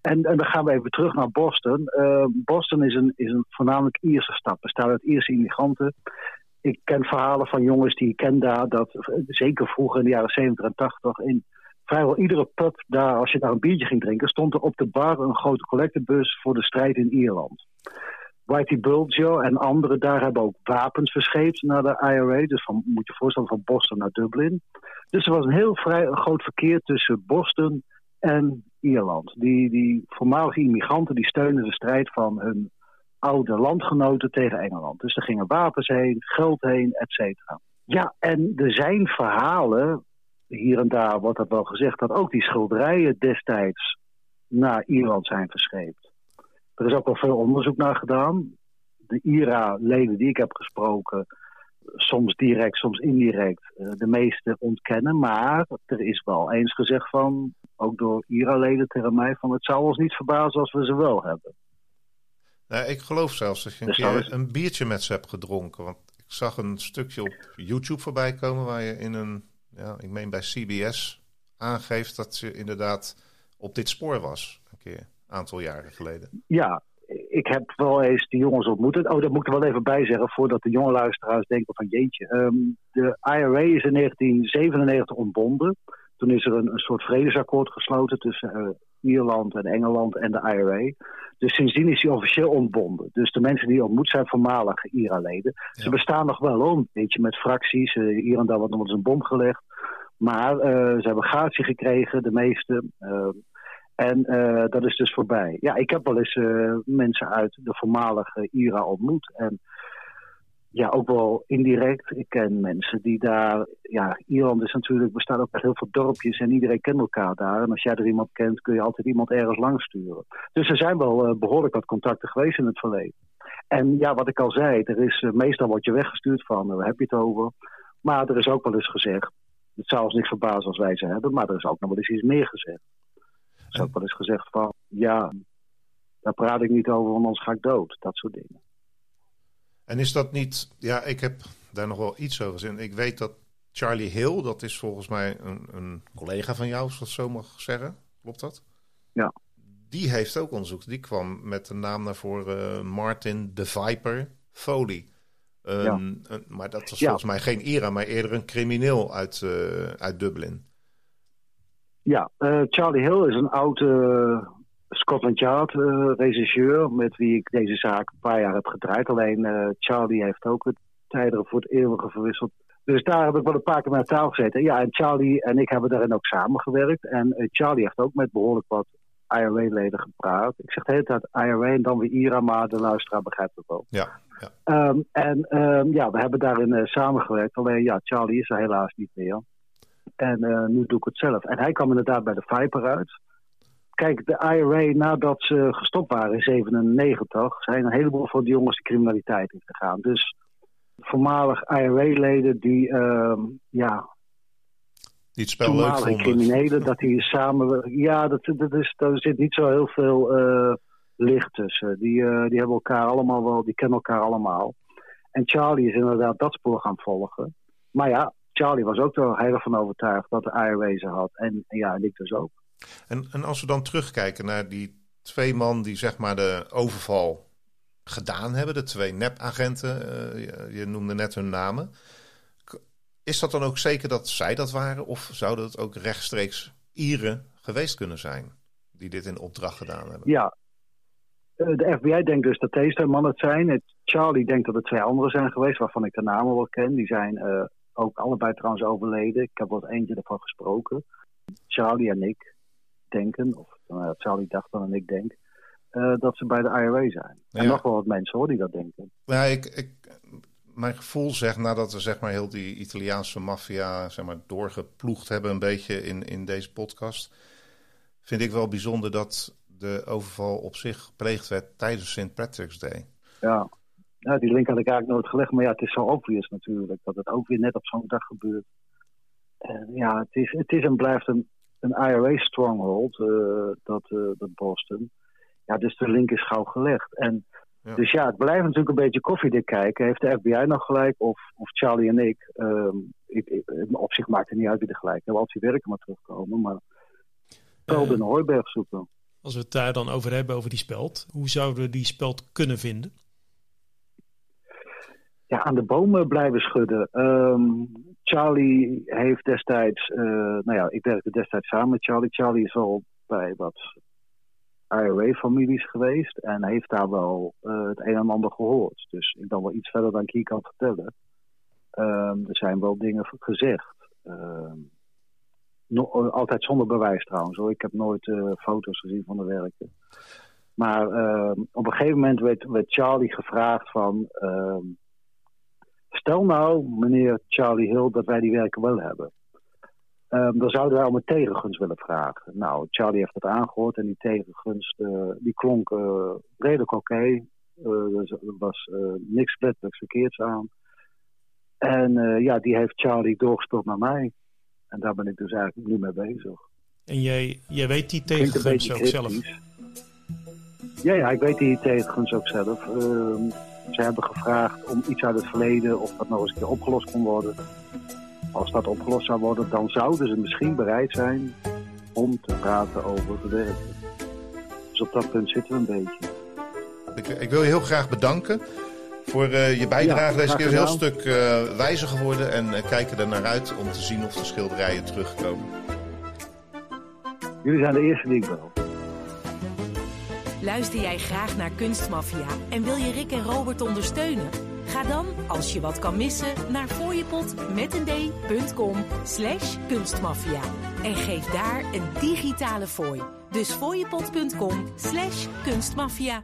En, en, dan gaan we even terug naar Boston. Boston is een, is een voornamelijk Ierse stad, bestaat uit Ierse immigranten. Ik ken verhalen van jongens die ik ken daar, dat zeker vroeger in de jaren 70 en 80 in vrijwel iedere pub daar, als je daar een biertje ging drinken, stond er op de bar een grote collectebus voor de strijd in Ierland. Whitey Bulger en anderen daar hebben ook wapens verscheept naar de IRA. Dus van, moet je voorstellen van Boston naar Dublin. Dus er was een heel vrij groot verkeer tussen Boston en Ierland. Die, die voormalige immigranten die steunen de strijd van hun oude landgenoten tegen Engeland. Dus er gingen wapens heen, geld heen, et cetera. Ja, en er zijn verhalen hier en daar wordt dat wel gezegd, dat ook die schilderijen destijds naar Ierland zijn verscheept. Er is ook wel veel onderzoek naar gedaan. De IRA-leden die ik heb gesproken, soms direct, soms indirect, eh, de meeste ontkennen. Maar er is wel eens gezegd van, ook door IRA-leden tegen mij, van het zou ons niet verbazen als we ze wel hebben. Nou, ik geloof zelfs dat je een dus keer een biertje met ze hebt gedronken. Want ik zag een stukje op YouTube voorbij komen waar je in een, ja, ik meen bij CBS, aangeeft dat ze inderdaad op dit spoor was. Een keer, een aantal jaren geleden. Ja, ik heb wel eens die jongens ontmoet. Oh, dat moet ik er wel even bij zeggen voordat de jonge luisteraars denken van jeetje. Ehm, de IRA is in 1997 ontbonden. Toen is er een, een soort vredesakkoord gesloten tussen uh, Ierland en Engeland en de IRA. Dus sindsdien is hij officieel ontbonden. Dus de mensen die ontmoet zijn voormalige IRA-leden. Ze bestaan nog wel om, een beetje met fracties. Uh, hier en daar wordt nog eens een bom gelegd. Maar uh, ze hebben gratie gekregen, de meeste. Ehm, en uh, dat is dus voorbij. Ja, ik heb wel eens mensen uit de voormalige IRA ontmoet. En ja, ook wel indirect. Ik ken mensen die daar... Ja, Ierland is natuurlijk, bestaat ook uit heel veel dorpjes en iedereen kent elkaar daar. En als jij er iemand kent, kun je altijd iemand ergens langs sturen. Dus er zijn wel uh, behoorlijk wat contacten geweest in het verleden. En ja, wat ik al zei, er is, meestal word je weggestuurd van, waar heb je het over? Maar er is ook wel eens gezegd, het zou ons niet verbazen als wij ze hebben, maar er is ook nog wel eens iets meer gezegd. Er is ook wel eens gezegd van, ja, daar praat ik niet over, want anders ga ik dood. Dat soort dingen. En is dat niet, ja, ik heb daar nog wel iets over gezien. Ik weet dat Charlie Hill, dat is volgens mij een, een collega van jou, als dat zo mag zeggen. Klopt dat? Ja. Die heeft ook onderzoek. Die kwam met de naam naar voren Martin de Viper Foley. ja. maar dat was volgens mij geen IRA, maar eerder een crimineel uit, uh, uit Dublin. Ja, uh, Charlie Hill is een oude Scotland Yard uh, regisseur met wie ik deze zaak een paar jaar heb gedraaid. Alleen Charlie heeft ook het tijderen voor het eeuwige verwisseld. Dus daar heb ik wel een paar keer met taal gezeten. Ja, en Charlie en ik hebben daarin ook samengewerkt. En Charlie heeft ook met behoorlijk wat IRA-leden gepraat. Ik zeg de hele tijd IRA en dan weer IRA, maar de luisteraar begrijpt het wel. Ja, ja. Um, en um, ja, we hebben daarin samengewerkt. Alleen ja, Charlie is er helaas niet meer. En nu doe ik het zelf. En hij kwam inderdaad bij de Viper uit. Kijk, de IRA, nadat ze gestopt waren in 97, zijn een heleboel van die jongens de criminaliteit in gegaan. Dus voormalig IRA-leden die, uh, ja, die het spel leuk vonden. criminelen, dat die samen... Ja, dat, dat is, daar zit niet zo heel veel uh, licht tussen. Die, uh, die hebben elkaar allemaal wel, die kennen elkaar allemaal. En Charlie is inderdaad dat spoor gaan volgen. Maar ja, Charlie was ook er heel van overtuigd dat de IRA ze had. En, ja, en ik dus ook. En, en als we dan terugkijken naar die twee man die zeg maar de overval gedaan hebben, de twee nepagenten, uh, je, noemde net hun namen. Is dat dan ook zeker dat zij dat waren? Of zouden het ook rechtstreeks Ieren geweest kunnen zijn die dit in opdracht gedaan hebben? Ja, eh, de FBI denkt dus dat deze mannen het zijn. Charlie denkt dat er twee anderen zijn geweest, waarvan ik de namen wel ken. Die zijn uh, ook allebei trouwens overleden. Ik heb wel eentje ervan gesproken. Charlie en ik denken, of uh, Charlie dacht dan en ik denk, uh, dat ze bij de IRA zijn. Ja. En nog wel wat mensen hoor die dat denken. Ja, ik, ik, mijn gevoel zegt nadat we zeg maar heel die Italiaanse maffia zeg maar, doorgeploegd hebben een beetje in, in deze podcast, vind ik wel bijzonder dat de overval op zich gepleegd werd tijdens St. Patrick's Day. Ja, ja, die link had ik eigenlijk nooit gelegd. Maar ja, het is zo obvious natuurlijk. Dat het ook weer net op zo'n dag gebeurt. En ja, het is, het is en blijft een, een IRA-stronghold, uh, dat, uh, dat Boston. Ja, dus de link is gauw gelegd. En ja. Dus ja, het blijft natuurlijk een beetje koffiedik kijken. Heeft de FBI nog gelijk? Of, of Charlie en ik? Um, ik, ik op zich maakt het niet uit wie er gelijk hebben. Als die werken maar terugkomen. Maar speld in Hooiberg zoeken. Als we het daar dan over hebben, over die speld. Hoe zouden we die speld kunnen vinden? Ja, aan de bomen blijven schudden. Um, Charlie heeft destijds, uh, nou ja, ik werkte destijds samen met Charlie. Charlie is al bij wat IRA-families geweest en heeft daar wel uh, het een en ander gehoord. Dus ik dan wel iets verder dan ik hier kan vertellen. Um, er zijn wel dingen gezegd. No, altijd zonder bewijs trouwens hoor. Ik heb nooit uh, foto's gezien van de werken. Maar op een gegeven moment werd, werd Charlie gevraagd van... Stel nou, meneer Charlie Hill, dat wij die werken wel hebben. Um, dan zouden wij om een tegengunst willen vragen. Nou, Charlie heeft het aangehoord en die tegengunst uh, die klonk uh, redelijk oké. Okay. Uh, er was niks letterlijks verkeerds aan. En ja, die heeft Charlie doorgestuurd naar mij. En daar ben ik dus eigenlijk nu mee bezig. En jij, jij weet die tegengunst ook zelf? Ja, ja, ik weet die tegengunst ook zelf. Ze hebben gevraagd om iets uit het verleden of dat nog eens een keer opgelost kon worden. Als dat opgelost zou worden, dan zouden ze misschien bereid zijn om te praten over de werken. Dus op dat punt zitten we een beetje. Ik, ik wil je heel graag bedanken voor uh, je bijdrage. Ja, Deze keer is een heel stuk uh, wijzer geworden en uh, kijken er naar uit om te zien of de schilderijen terugkomen. Jullie zijn de eerste die ik bel. Luister jij graag naar Kunstmafia en wil je Rick en Robert ondersteunen? Ga dan, als je wat kan missen, naar fooiepot.com slash kunstmafia. En geef daar een digitale fooi. Dus fooiepot.com slash kunstmafia.